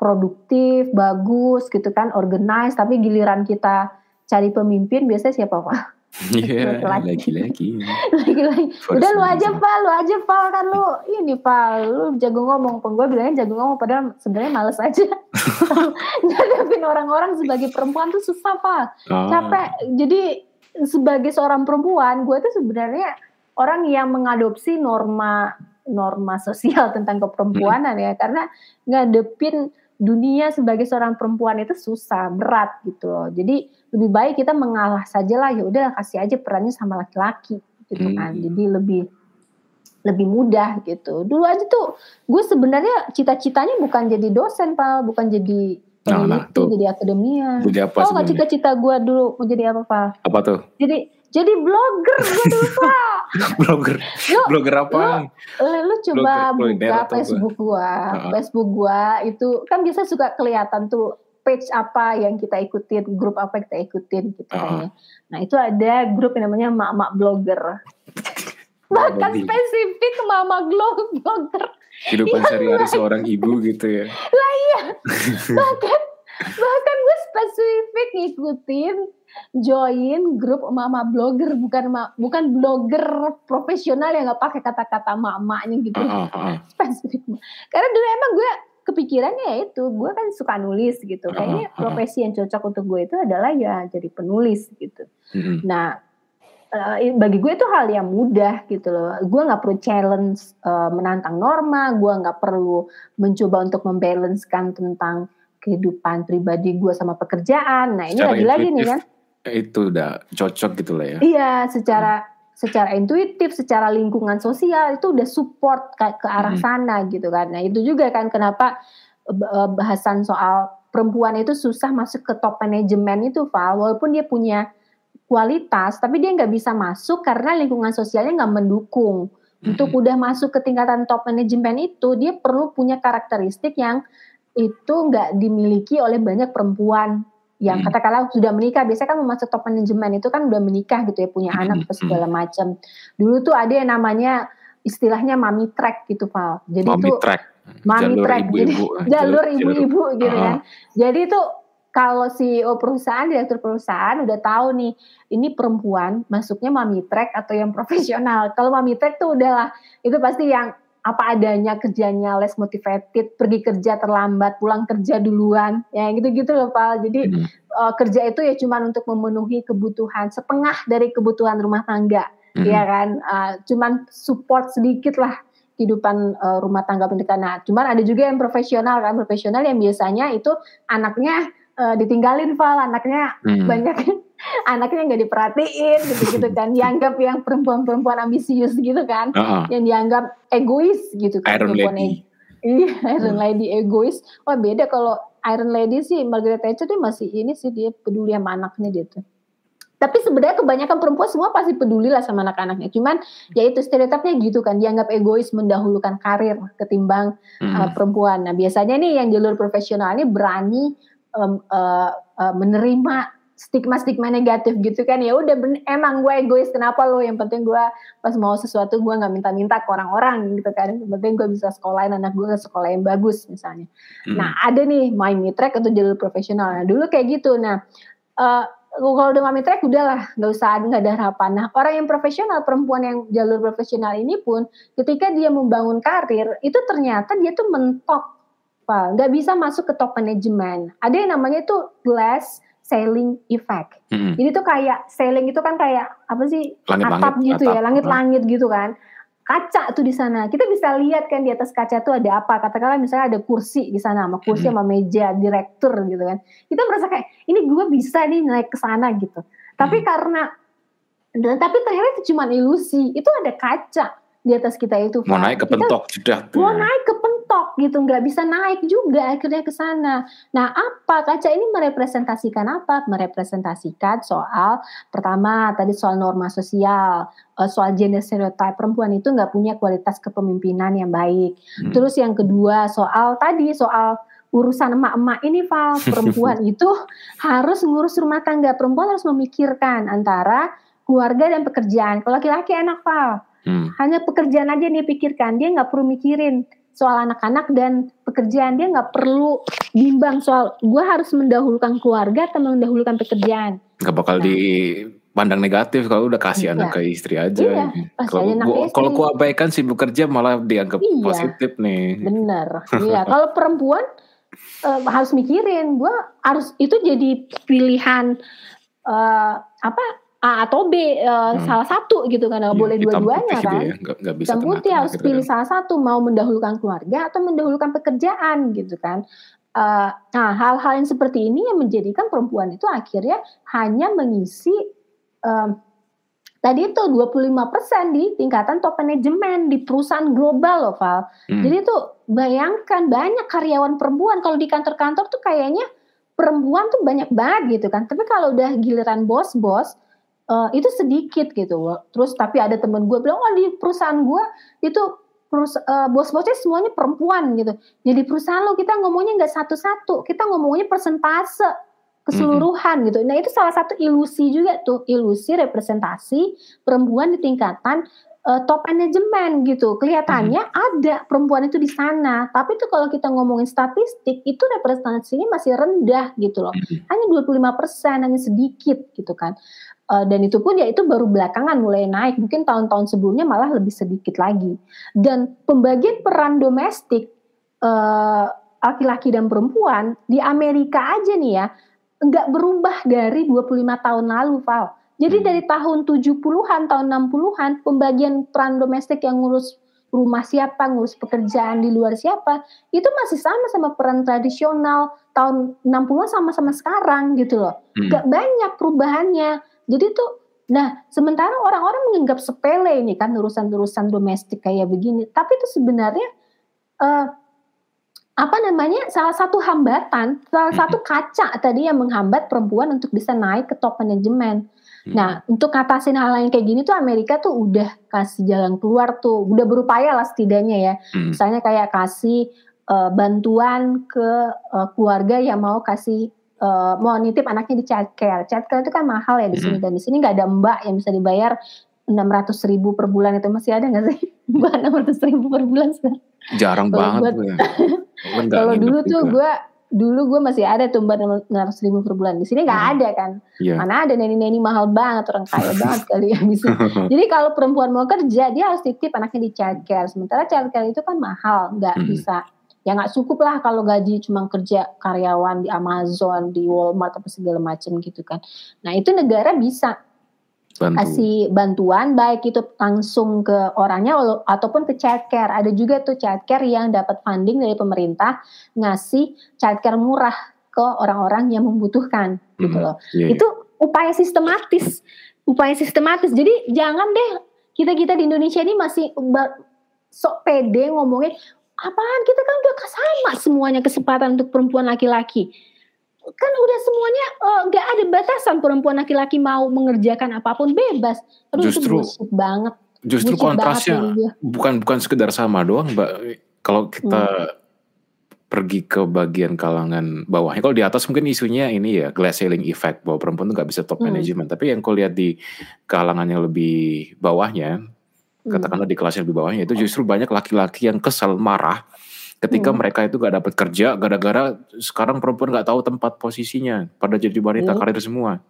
produktif, bagus gitu kan, organize, tapi giliran kita cari pemimpin biasanya siapa Pak? Iya, lagi-lagi. Lagi-lagi. Udah lu aja Pak, lu aja Pak kan lu ini Pak, lu jago ngomong. Peng gue bilangnya jago ngomong padahal sebenarnya males aja. Ngadepin orang-orang sebagai perempuan tuh susah Pak. Oh. Capek. Jadi sebagai seorang perempuan, gue tuh sebenarnya orang yang mengadopsi norma norma sosial tentang keperempuanan hmm. ya karena ngadepin dunia sebagai seorang perempuan itu susah, berat gitu loh. Jadi lebih baik kita mengalah saja lah ya udah kasih aja perannya sama laki-laki gitu hmm. kan. Jadi lebih lebih mudah gitu. Dulu aja tuh gue sebenarnya cita-citanya bukan jadi dosen, Pak, bukan jadi peneliti, nah, nah, jadi akademia. Jadi apa oh, nggak cita-cita gue dulu mau jadi apa, Pak? Apa tuh? Jadi jadi blogger gue dulu, Pak. blogger. Lu, blogger apa? Lu, lu coba blogger, buka Facebook gua. Uh-huh. Facebook gua itu kan bisa suka kelihatan tuh page apa yang kita ikutin, grup apa yang kita ikutin gitu uh-huh. Nah, itu ada grup yang namanya Mak-mak blogger. Bahkan spesifik mama blogger. Kehidupan sehari-hari seorang ibu gitu ya. Lah iya. bahkan bahkan gue spesifik ngikutin join grup mama blogger bukan ma, bukan blogger profesional yang nggak pakai kata-kata mamanya gitu uh, uh, uh. spesifik karena dulu emang gue kepikirannya ya itu gue kan suka nulis gitu kayaknya profesi yang cocok untuk gue itu adalah ya jadi penulis gitu uh, nah uh, bagi gue itu hal yang mudah gitu loh. Gue nggak perlu challenge uh, menantang norma, gue nggak perlu mencoba untuk membalancekan tentang kehidupan pribadi gue sama pekerjaan. Nah ini lagi-lagi nih kan itu udah cocok gitu lah ya. Iya, secara hmm. Secara intuitif, secara lingkungan sosial itu udah support ke, ke arah hmm. sana gitu kan. Nah, itu juga kan kenapa eh, bahasan soal perempuan itu susah masuk ke top manajemen itu, Val. Walaupun dia punya kualitas, tapi dia nggak bisa masuk karena lingkungan sosialnya nggak mendukung. Hmm. Untuk udah masuk ke tingkatan top manajemen itu, dia perlu punya karakteristik yang itu nggak dimiliki oleh banyak perempuan yang hmm. katakanlah sudah menikah biasanya kan masuk top manajemen itu kan udah menikah gitu ya punya hmm. anak atau segala hmm. macam dulu tuh ada yang namanya istilahnya mami track gitu Val jadi mami itu track. mami jalur track ibu -ibu. jadi jalur ibu-ibu gitu uh. kan jadi itu kalau CEO perusahaan, direktur perusahaan udah tahu nih, ini perempuan masuknya mami track atau yang profesional. Kalau mami track tuh udahlah, itu pasti yang apa adanya kerjanya less motivated pergi kerja terlambat pulang kerja duluan. Ya gitu-gitu loh Pak. Jadi hmm. uh, kerja itu ya cuma untuk memenuhi kebutuhan setengah dari kebutuhan rumah tangga. Hmm. ya kan? Uh, cuman support sedikit lah kehidupan uh, rumah tangga pendidikan nah cuman ada juga yang profesional kan. Profesional yang biasanya itu anaknya uh, ditinggalin Val anaknya hmm. banyak anaknya nggak diperhatiin gitu-gitu kan dianggap yang perempuan-perempuan ambisius gitu kan uh-huh. yang dianggap egois gitu kan Iron Lady iya Iron hmm. Lady egois wah beda kalau Iron Lady sih Margaret Thatcher dia masih ini sih dia peduli sama anaknya dia tuh tapi sebenarnya kebanyakan perempuan semua pasti peduli lah sama anak-anaknya. Cuman ya itu stereotipnya gitu kan, dianggap egois mendahulukan karir ketimbang hmm. uh, perempuan. Nah biasanya nih yang jalur profesional ini berani um, uh, uh, menerima stigma-stigma negatif gitu kan ya udah emang gue egois kenapa lo yang penting gue pas mau sesuatu gue nggak minta-minta ke orang-orang gitu kan. Yang penting gue bisa sekolahin anak gue ke sekolah yang bagus misalnya. Hmm. nah ada nih main track atau jalur profesional. Nah dulu kayak gitu. Nah uh, kalau udah mami track udahlah nggak usah nggak ada harapan. Nah orang yang profesional perempuan yang jalur profesional ini pun ketika dia membangun karir itu ternyata dia tuh mentok nggak bisa masuk ke top manajemen ada yang namanya itu glass sailing effect. Hmm. Jadi tuh kayak sailing itu kan kayak apa sih langit-langit, atap gitu atap. ya, langit-langit gitu kan. Kaca tuh di sana. Kita bisa lihat kan di atas kaca tuh ada apa. Katakanlah misalnya ada kursi di sana, sama kursi hmm. sama meja direktur gitu kan. Kita merasa kayak ini gue bisa nih naik ke sana gitu. Tapi hmm. karena dan tapi ternyata itu cuma ilusi. Itu ada kaca di atas kita itu. Mau naik ke pentok sudah. Mau naik ke pentok mentok gitu, nggak bisa naik juga akhirnya ke sana. Nah, apa kaca ini merepresentasikan apa? Merepresentasikan soal pertama tadi soal norma sosial, eh, soal gender stereotype perempuan itu nggak punya kualitas kepemimpinan yang baik. Hmm. Terus yang kedua soal tadi soal urusan emak-emak ini Val, perempuan itu harus ngurus rumah tangga, perempuan harus memikirkan antara keluarga dan pekerjaan. Kalau laki-laki enak Val, hmm. hanya pekerjaan aja dia pikirkan, dia nggak perlu mikirin soal anak-anak dan pekerjaan dia nggak perlu bimbang soal gue harus mendahulukan keluarga atau mendahulukan pekerjaan. Gak bakal nah. dipandang negatif kalau udah kasih iya. anak ke istri aja. Iya, kalau gua, kalau gua abaikan sih bekerja malah dianggap iya, positif nih. Bener. iya. Kalau perempuan uh, harus mikirin, gue harus itu jadi pilihan uh, apa A atau B uh, hmm. salah satu gitu kan nggak ya, boleh dua-duanya kan ya. gak, gak bisa hitam putih harus gitu pilih kan. salah satu mau mendahulukan keluarga atau mendahulukan pekerjaan gitu kan uh, nah hal-hal yang seperti ini yang menjadikan perempuan itu akhirnya hanya mengisi uh, tadi itu 25% di tingkatan top manajemen di perusahaan global loh Val hmm. jadi itu bayangkan banyak karyawan perempuan kalau di kantor-kantor tuh kayaknya perempuan tuh banyak banget gitu kan tapi kalau udah giliran bos-bos uh, itu sedikit gitu terus tapi ada temen gue bilang oh di perusahaan gue itu perus uh, bos-bosnya semuanya perempuan gitu jadi perusahaan lo kita ngomongnya nggak satu-satu kita ngomongnya persentase keseluruhan mm -hmm. gitu nah itu salah satu ilusi juga tuh ilusi representasi perempuan di tingkatan uh, top manajemen gitu. Kelihatannya hmm. ada perempuan itu di sana, tapi itu kalau kita ngomongin statistik itu representasinya masih rendah gitu loh. Hanya 25%, hanya sedikit gitu kan. Uh, dan itu pun ya itu baru belakangan mulai naik. Mungkin tahun-tahun sebelumnya malah lebih sedikit lagi. Dan pembagian peran domestik uh, laki-laki dan perempuan di Amerika aja nih ya nggak berubah dari 25 tahun lalu, Val jadi hmm. dari tahun 70-an, tahun 60-an, pembagian peran domestik yang ngurus rumah siapa, ngurus pekerjaan di luar siapa, itu masih sama sama peran tradisional tahun 60-an sama-sama sekarang gitu loh. Hmm. Gak banyak perubahannya. Jadi tuh, nah sementara orang-orang menganggap sepele ini kan urusan-urusan domestik kayak begini. Tapi itu sebenarnya uh, apa namanya salah satu hambatan, salah satu kaca tadi yang menghambat perempuan untuk bisa naik ke top manajemen. Hmm. Nah, untuk ngatasin hal yang kayak gini tuh Amerika tuh udah kasih jalan keluar tuh, udah berupaya lah setidaknya ya. Hmm. Misalnya kayak kasih uh, bantuan ke uh, keluarga yang mau kasih uh, mau nitip anaknya di child care. Child care itu kan mahal ya di sini hmm. dan di sini nggak ada mbak yang bisa dibayar enam ratus ribu per bulan itu masih ada nggak sih? Mbak enam ratus ribu per bulan sekarang. Jarang banget. ya. Kalau dulu tuh gue dulu gue masih ada tuh mbak enam ratus ribu per bulan di sini nggak hmm. ada kan yeah. mana ada neni-neni mahal banget orang kaya banget kali yang bisa jadi kalau perempuan mau kerja dia harus titip anaknya di childcare sementara childcare itu kan mahal nggak hmm. bisa ya nggak cukup lah kalau gaji cuma kerja karyawan di Amazon di Walmart apa segala macam gitu kan nah itu negara bisa Bantu. kasih bantuan baik itu langsung ke orangnya ataupun ke childcare. Ada juga tuh childcare yang dapat funding dari pemerintah ngasih childcare murah ke orang-orang yang membutuhkan hmm, gitu loh. Yeah. Iya. Itu upaya sistematis, upaya sistematis. Jadi jangan deh kita-kita di Indonesia ini masih sok pede ngomongin apaan kita kan udah sama semuanya kesempatan untuk perempuan laki-laki kan udah semuanya eh, nggak uh, ada batasan perempuan laki-laki mau mengerjakan apa pun bebas. Aduh, justru itu banget. Justru bullshit kontrasnya banget bukan bukan sekedar sama doang, Mbak. Kalau kita hmm. pergi ke bagian kalangan bawahnya, kalau di atas mungkin isunya ini ya glass ceiling effect bahwa perempuan tuh nggak bisa top hmm. management. Tapi yang kau lihat di kalangan yang lebih bawahnya, hmm. Katakanlah di kelas yang lebih bawahnya itu justru banyak laki-laki yang kesal, marah ketika hmm. mereka itu gak dapat kerja gara-gara sekarang perempuan gak tahu tempat posisinya pada jadi wanita iya. karir semua.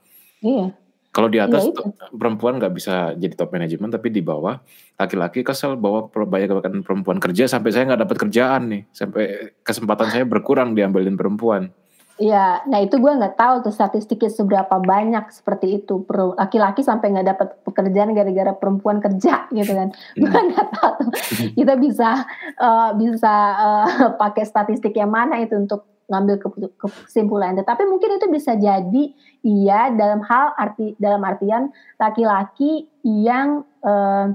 Iya. Kalau di atas iya, perempuan nggak bisa jadi top manajemen, tapi di bawah laki-laki kesel bahwa banyak perempuan kerja sampai saya nggak dapat kerjaan nih, sampai kesempatan saya berkurang diambilin perempuan. Iya, nah itu gue nggak tahu tuh statistiknya seberapa banyak seperti itu laki-laki sampai nggak dapat pekerjaan gara-gara perempuan kerja gitu kan. Hmm. Gue nggak tahu tuh. kita bisa uh, bisa uh, pakai statistik yang mana itu untuk ngambil kesimpulan. Tapi mungkin itu bisa jadi iya dalam hal arti dalam artian laki-laki yang uh,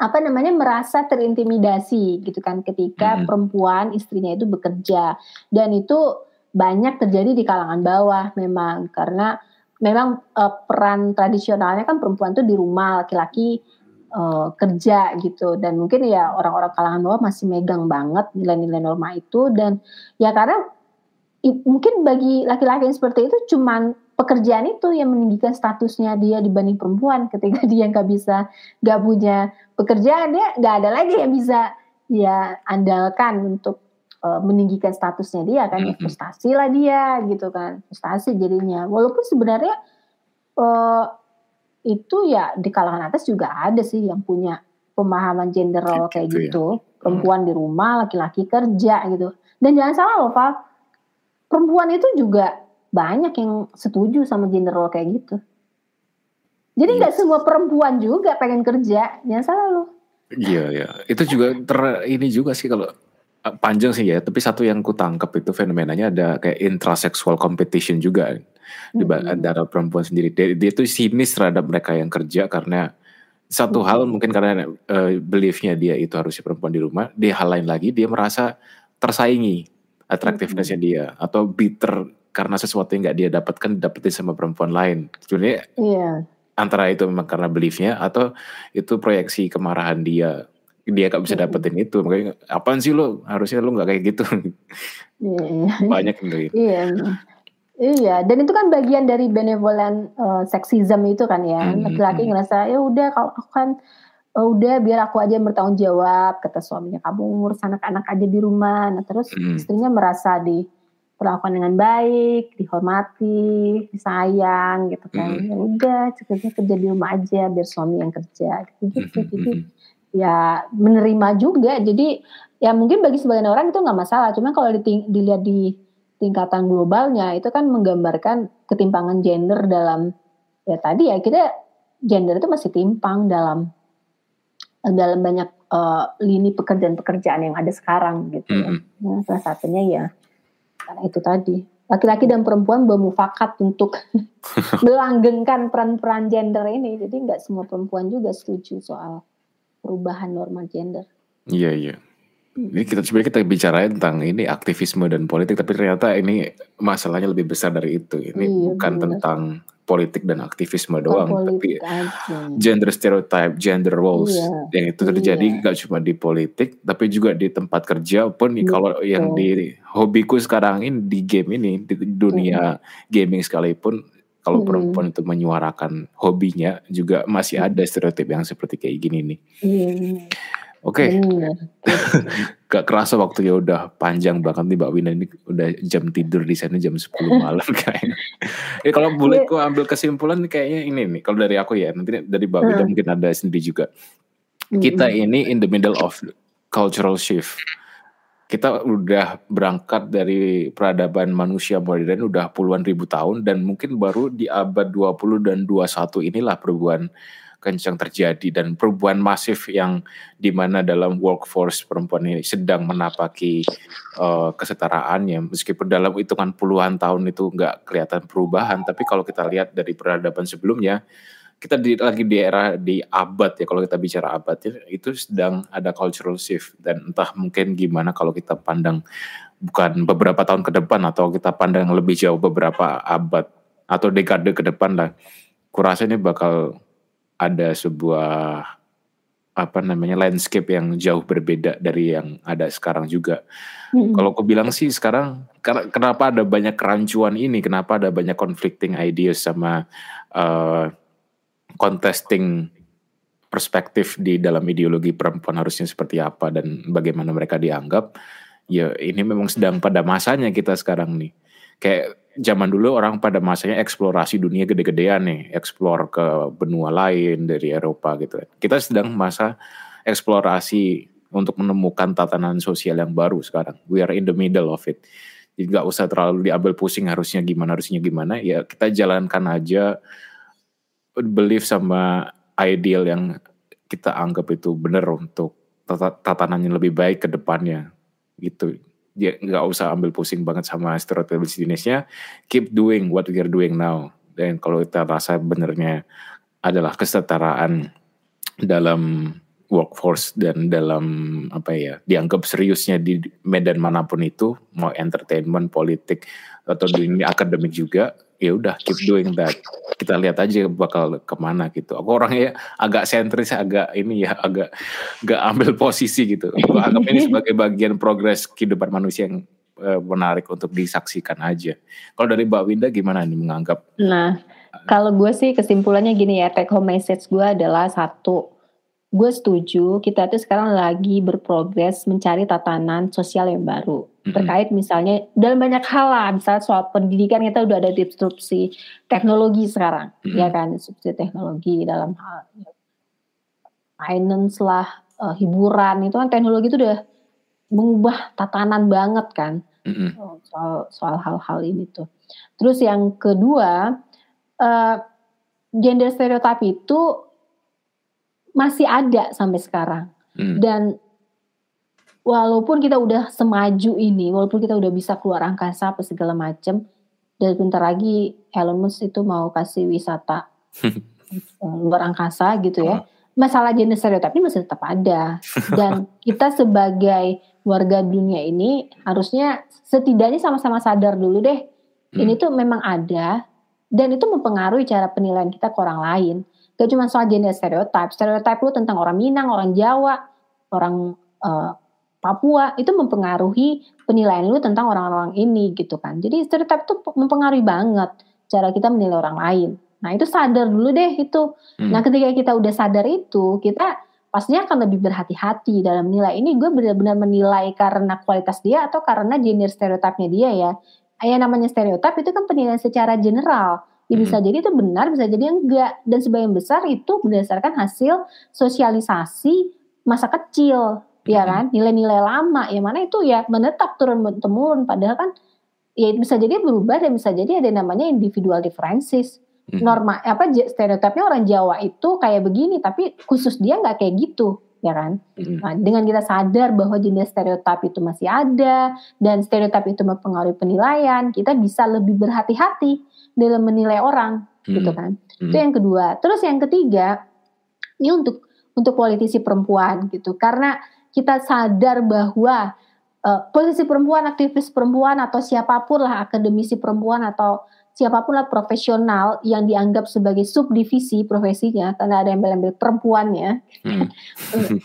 apa namanya merasa terintimidasi gitu kan ketika hmm. perempuan istrinya itu bekerja dan itu banyak terjadi di kalangan bawah memang. Karena memang uh, peran tradisionalnya kan perempuan tuh di rumah laki-laki uh, kerja gitu. Dan mungkin ya orang-orang kalangan bawah masih megang banget nilai-nilai norma itu. Dan ya karena mungkin bagi laki-laki yang seperti itu cuman pekerjaan itu yang meninggikan statusnya dia dibanding perempuan. Ketika dia nggak bisa nggak punya pekerjaan dia nggak ada lagi yang bisa dia andalkan untuk uh, meninggikan statusnya dia kan mm -hmm. frustasi lah dia gitu kan frustasi jadinya walaupun sebenarnya uh, itu ya di kalangan atas juga ada sih yang punya pemahaman gender role kayak gitu, gitu. Ya? perempuan di rumah laki-laki kerja gitu dan jangan salah loh Val perempuan itu juga banyak yang setuju sama gender role kayak gitu jadi nggak yes. semua perempuan juga pengen kerja jangan salah loh iya iya itu juga ter ini juga sih kalau panjang sih ya tapi satu yang ku tangkap itu fenomenanya ada kayak intraseksual competition juga di hmm. antara perempuan sendiri. Dia, dia tuh sinis terhadap mereka yang kerja karena satu hmm. hal mungkin karena uh, beliefnya dia itu harusnya perempuan di rumah. Di hal lain lagi dia merasa tersaingi atraktifnessnya hmm. dia atau bitter karena sesuatu yang nggak dia dapatkan dapetin sama perempuan lain. Sebenarnya yeah. antara itu memang karena beliefnya atau itu proyeksi kemarahan dia dia gak bisa dapetin itu makanya apaan sih lo harusnya lo nggak kayak gitu yeah. banyak gitu iya Iya, dan itu kan bagian dari benevolent uh, sexism itu kan ya. Laki-laki hmm. ngerasa ya udah kalau aku kan uh, udah biar aku aja yang bertanggung jawab kata suaminya kamu ngurus anak-anak aja di rumah. Nah, terus hmm. istrinya merasa diperlakukan dengan baik, dihormati, disayang gitu kan. Hmm. Ya udah cukupnya kerja di rumah aja biar suami yang kerja gitu gitu. Hmm. Jadi ya menerima juga. Jadi ya mungkin bagi sebagian orang itu nggak masalah. Cuma kalau dilihat di tingkatan globalnya itu kan menggambarkan ketimpangan gender dalam ya tadi ya kita gender itu masih timpang dalam dalam banyak uh, lini pekerjaan-pekerjaan yang ada sekarang gitu ya. Mm -hmm. nah, salah satunya ya karena itu tadi laki-laki dan perempuan bermufakat untuk melanggengkan peran-peran gender ini jadi nggak semua perempuan juga setuju soal perubahan norma gender. Iya iya. Ini kita sebenarnya kita bicara tentang ini aktivisme dan politik, tapi ternyata ini masalahnya lebih besar dari itu. Ini iya, bukan bener. tentang politik dan aktivisme doang, tapi aja. gender stereotype, gender roles iya, yang itu terjadi iya. gak cuma di politik, tapi juga di tempat kerja pun. Betul. Kalau yang di hobiku sekarang ini di game ini di dunia iya. gaming sekalipun, kalau hmm. perempuan itu menyuarakan hobinya juga masih ada stereotip yang seperti kayak gini nih. Iya. Oke. Okay. Gak kerasa waktunya udah panjang banget nih Mbak Wina ini udah jam tidur di sana jam 10 malam kayaknya. ya kalau boleh aku ambil kesimpulan kayaknya ini nih kalau dari aku ya nanti dari Mbak Wina hmm. mungkin ada sendiri juga. Kita hmm. ini in the middle of cultural shift. Kita udah berangkat dari peradaban manusia modern udah puluhan ribu tahun dan mungkin baru di abad 20 dan 21 inilah perubahan kencang terjadi dan perubahan masif yang di mana dalam workforce perempuan ini sedang menapaki uh, kesetaraannya meskipun dalam hitungan puluhan tahun itu nggak kelihatan perubahan tapi kalau kita lihat dari peradaban sebelumnya kita di, lagi di era di abad ya kalau kita bicara abad ya, itu sedang ada cultural shift dan entah mungkin gimana kalau kita pandang bukan beberapa tahun ke depan atau kita pandang lebih jauh beberapa abad atau dekade ke depan lah kurasa ini bakal ada sebuah apa namanya landscape yang jauh berbeda dari yang ada sekarang juga. Hmm. Kalau aku bilang sih sekarang kenapa ada banyak kerancuan ini, kenapa ada banyak conflicting ideas sama uh, contesting perspektif di dalam ideologi perempuan harusnya seperti apa dan bagaimana mereka dianggap. Ya ini memang sedang pada masanya kita sekarang nih. Kayak zaman dulu orang pada masanya eksplorasi dunia gede-gedean nih, eksplor ke benua lain dari Eropa gitu. Kita sedang masa eksplorasi untuk menemukan tatanan sosial yang baru sekarang. We are in the middle of it. Jadi nggak usah terlalu diambil pusing harusnya gimana harusnya gimana. Ya kita jalankan aja belief sama ideal yang kita anggap itu benar untuk tatanan yang lebih baik ke depannya. Gitu. Dia nggak usah ambil pusing banget sama stereotip jenisnya. Keep doing what we are doing now. Dan kalau kita rasa benernya adalah kesetaraan dalam workforce dan dalam apa ya dianggap seriusnya di medan mana pun itu mau entertainment politik atau dunia akademik juga ya udah keep doing that. Kita lihat aja bakal ke mana gitu. Aku orangnya agak sentris agak ini ya agak agak ambil posisi gitu. Aku anggap ini sebagai bagian progres kehidupan manusia yang uh, menarik untuk disaksikan aja. Kalau dari Mbak Winda gimana nih menganggap? Nah kalau gue sih kesimpulannya gini ya take home message gue adalah satu gue setuju kita tuh sekarang lagi berprogres mencari tatanan sosial yang baru mm-hmm. terkait misalnya dalam banyak hal lah misalnya soal pendidikan kita udah ada disrupsi teknologi sekarang mm-hmm. ya kan disrupsi teknologi dalam hal finance lah uh, hiburan itu kan teknologi itu udah mengubah tatanan banget kan mm-hmm. soal soal hal-hal ini tuh terus yang kedua uh, gender stereotip itu masih ada sampai sekarang. Hmm. Dan walaupun kita udah semaju ini, walaupun kita udah bisa keluar angkasa apa segala macem, dan bentar lagi Elon Musk itu mau kasih wisata luar angkasa gitu ya. Masalah jenis stereotip ini masih tetap ada. Dan kita sebagai warga dunia ini harusnya setidaknya sama-sama sadar dulu deh. Hmm. Ini tuh memang ada dan itu mempengaruhi cara penilaian kita ke orang lain. Gak cuma soal gender stereotip, stereotip lu tentang orang Minang, orang Jawa, orang uh, Papua itu mempengaruhi penilaian lu tentang orang-orang ini gitu kan. Jadi stereotip itu mempengaruhi banget cara kita menilai orang lain. Nah itu sadar dulu deh itu. Hmm. Nah ketika kita udah sadar itu, kita pastinya akan lebih berhati-hati dalam menilai ini gue benar-benar menilai karena kualitas dia atau karena gender stereotipnya dia ya. Yang namanya stereotip itu kan penilaian secara general Ya bisa hmm. jadi itu benar, bisa jadi enggak. Dan sebagian besar itu berdasarkan hasil sosialisasi masa kecil, ya hmm. ya kan? Nilai-nilai lama, ya mana itu ya menetap turun temurun. Padahal kan ya bisa jadi berubah dan bisa jadi ada namanya individual differences. Hmm. Norma apa stereotipnya orang Jawa itu kayak begini, tapi khusus dia nggak kayak gitu ya kan? Hmm. Nah, dengan kita sadar bahwa jenis stereotip itu masih ada dan stereotip itu mempengaruhi penilaian, kita bisa lebih berhati-hati dalam menilai orang hmm. gitu kan. Hmm. Itu yang kedua. Terus yang ketiga, ini untuk untuk politisi perempuan gitu. Karena kita sadar bahwa uh, posisi perempuan, aktivis perempuan atau siapa pun lah akademisi perempuan atau siapa pun lah profesional yang dianggap sebagai subdivisi profesinya karena ada yang embel perempuan ya hmm.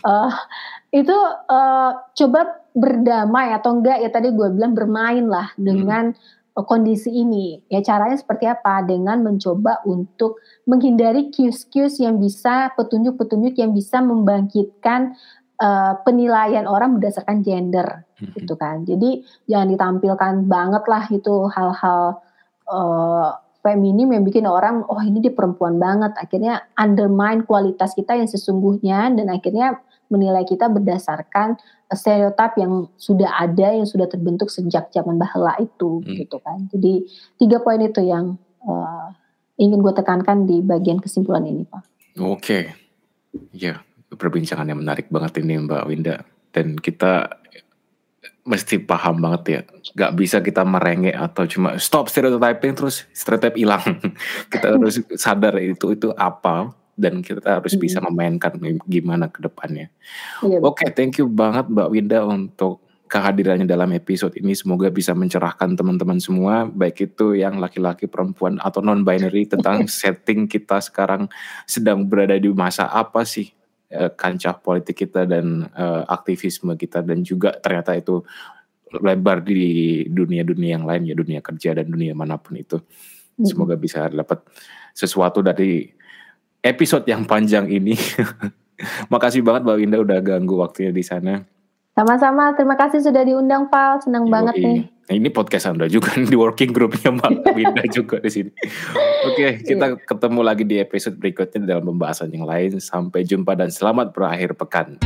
uh, itu uh, coba berdamai atau enggak ya tadi gue bilang bermain lah dengan hmm kondisi ini. Ya caranya seperti apa? Dengan mencoba untuk menghindari cues-cues yang bisa petunjuk-petunjuk yang bisa membangkitkan uh, penilaian orang berdasarkan gender hmm. gitu kan. Jadi jangan ditampilkan banget lah itu hal-hal uh, feminim yang bikin orang oh ini dia perempuan banget. Akhirnya undermine kualitas kita yang sesungguhnya dan akhirnya menilai kita berdasarkan stereotip yang sudah ada yang sudah terbentuk sejak zaman bahla itu hmm. gitu kan. Jadi tiga poin itu yang uh, ingin gue tekankan di bagian kesimpulan ini Pak. Oke, okay. ya perbincangan yang menarik banget ini Mbak Winda dan kita mesti paham banget ya Gak bisa kita merengek atau cuma stop stereotyping terus stereotip hilang kita harus sadar itu itu apa dan kita harus bisa memainkan gimana ke depannya. Iya, Oke, okay, thank you banget Mbak Winda untuk kehadirannya dalam episode ini. Semoga bisa mencerahkan teman-teman semua baik itu yang laki-laki perempuan atau non binary tentang setting kita sekarang sedang berada di masa apa sih uh, kancah politik kita dan uh, aktivisme kita. Dan juga ternyata itu lebar di dunia-dunia yang lain ya dunia kerja dan dunia mana pun itu. Semoga bisa dapat sesuatu dari episode yang panjang ini. Makasih banget Mbak Winda udah ganggu waktunya di sana. Sama-sama, terima kasih sudah diundang Val, senang Yoi. banget nih. Nah, ini podcast Anda juga di working groupnya Mbak Winda juga di sini. Oke, kita yeah. ketemu lagi di episode berikutnya dalam pembahasan yang lain. Sampai jumpa dan selamat berakhir pekan.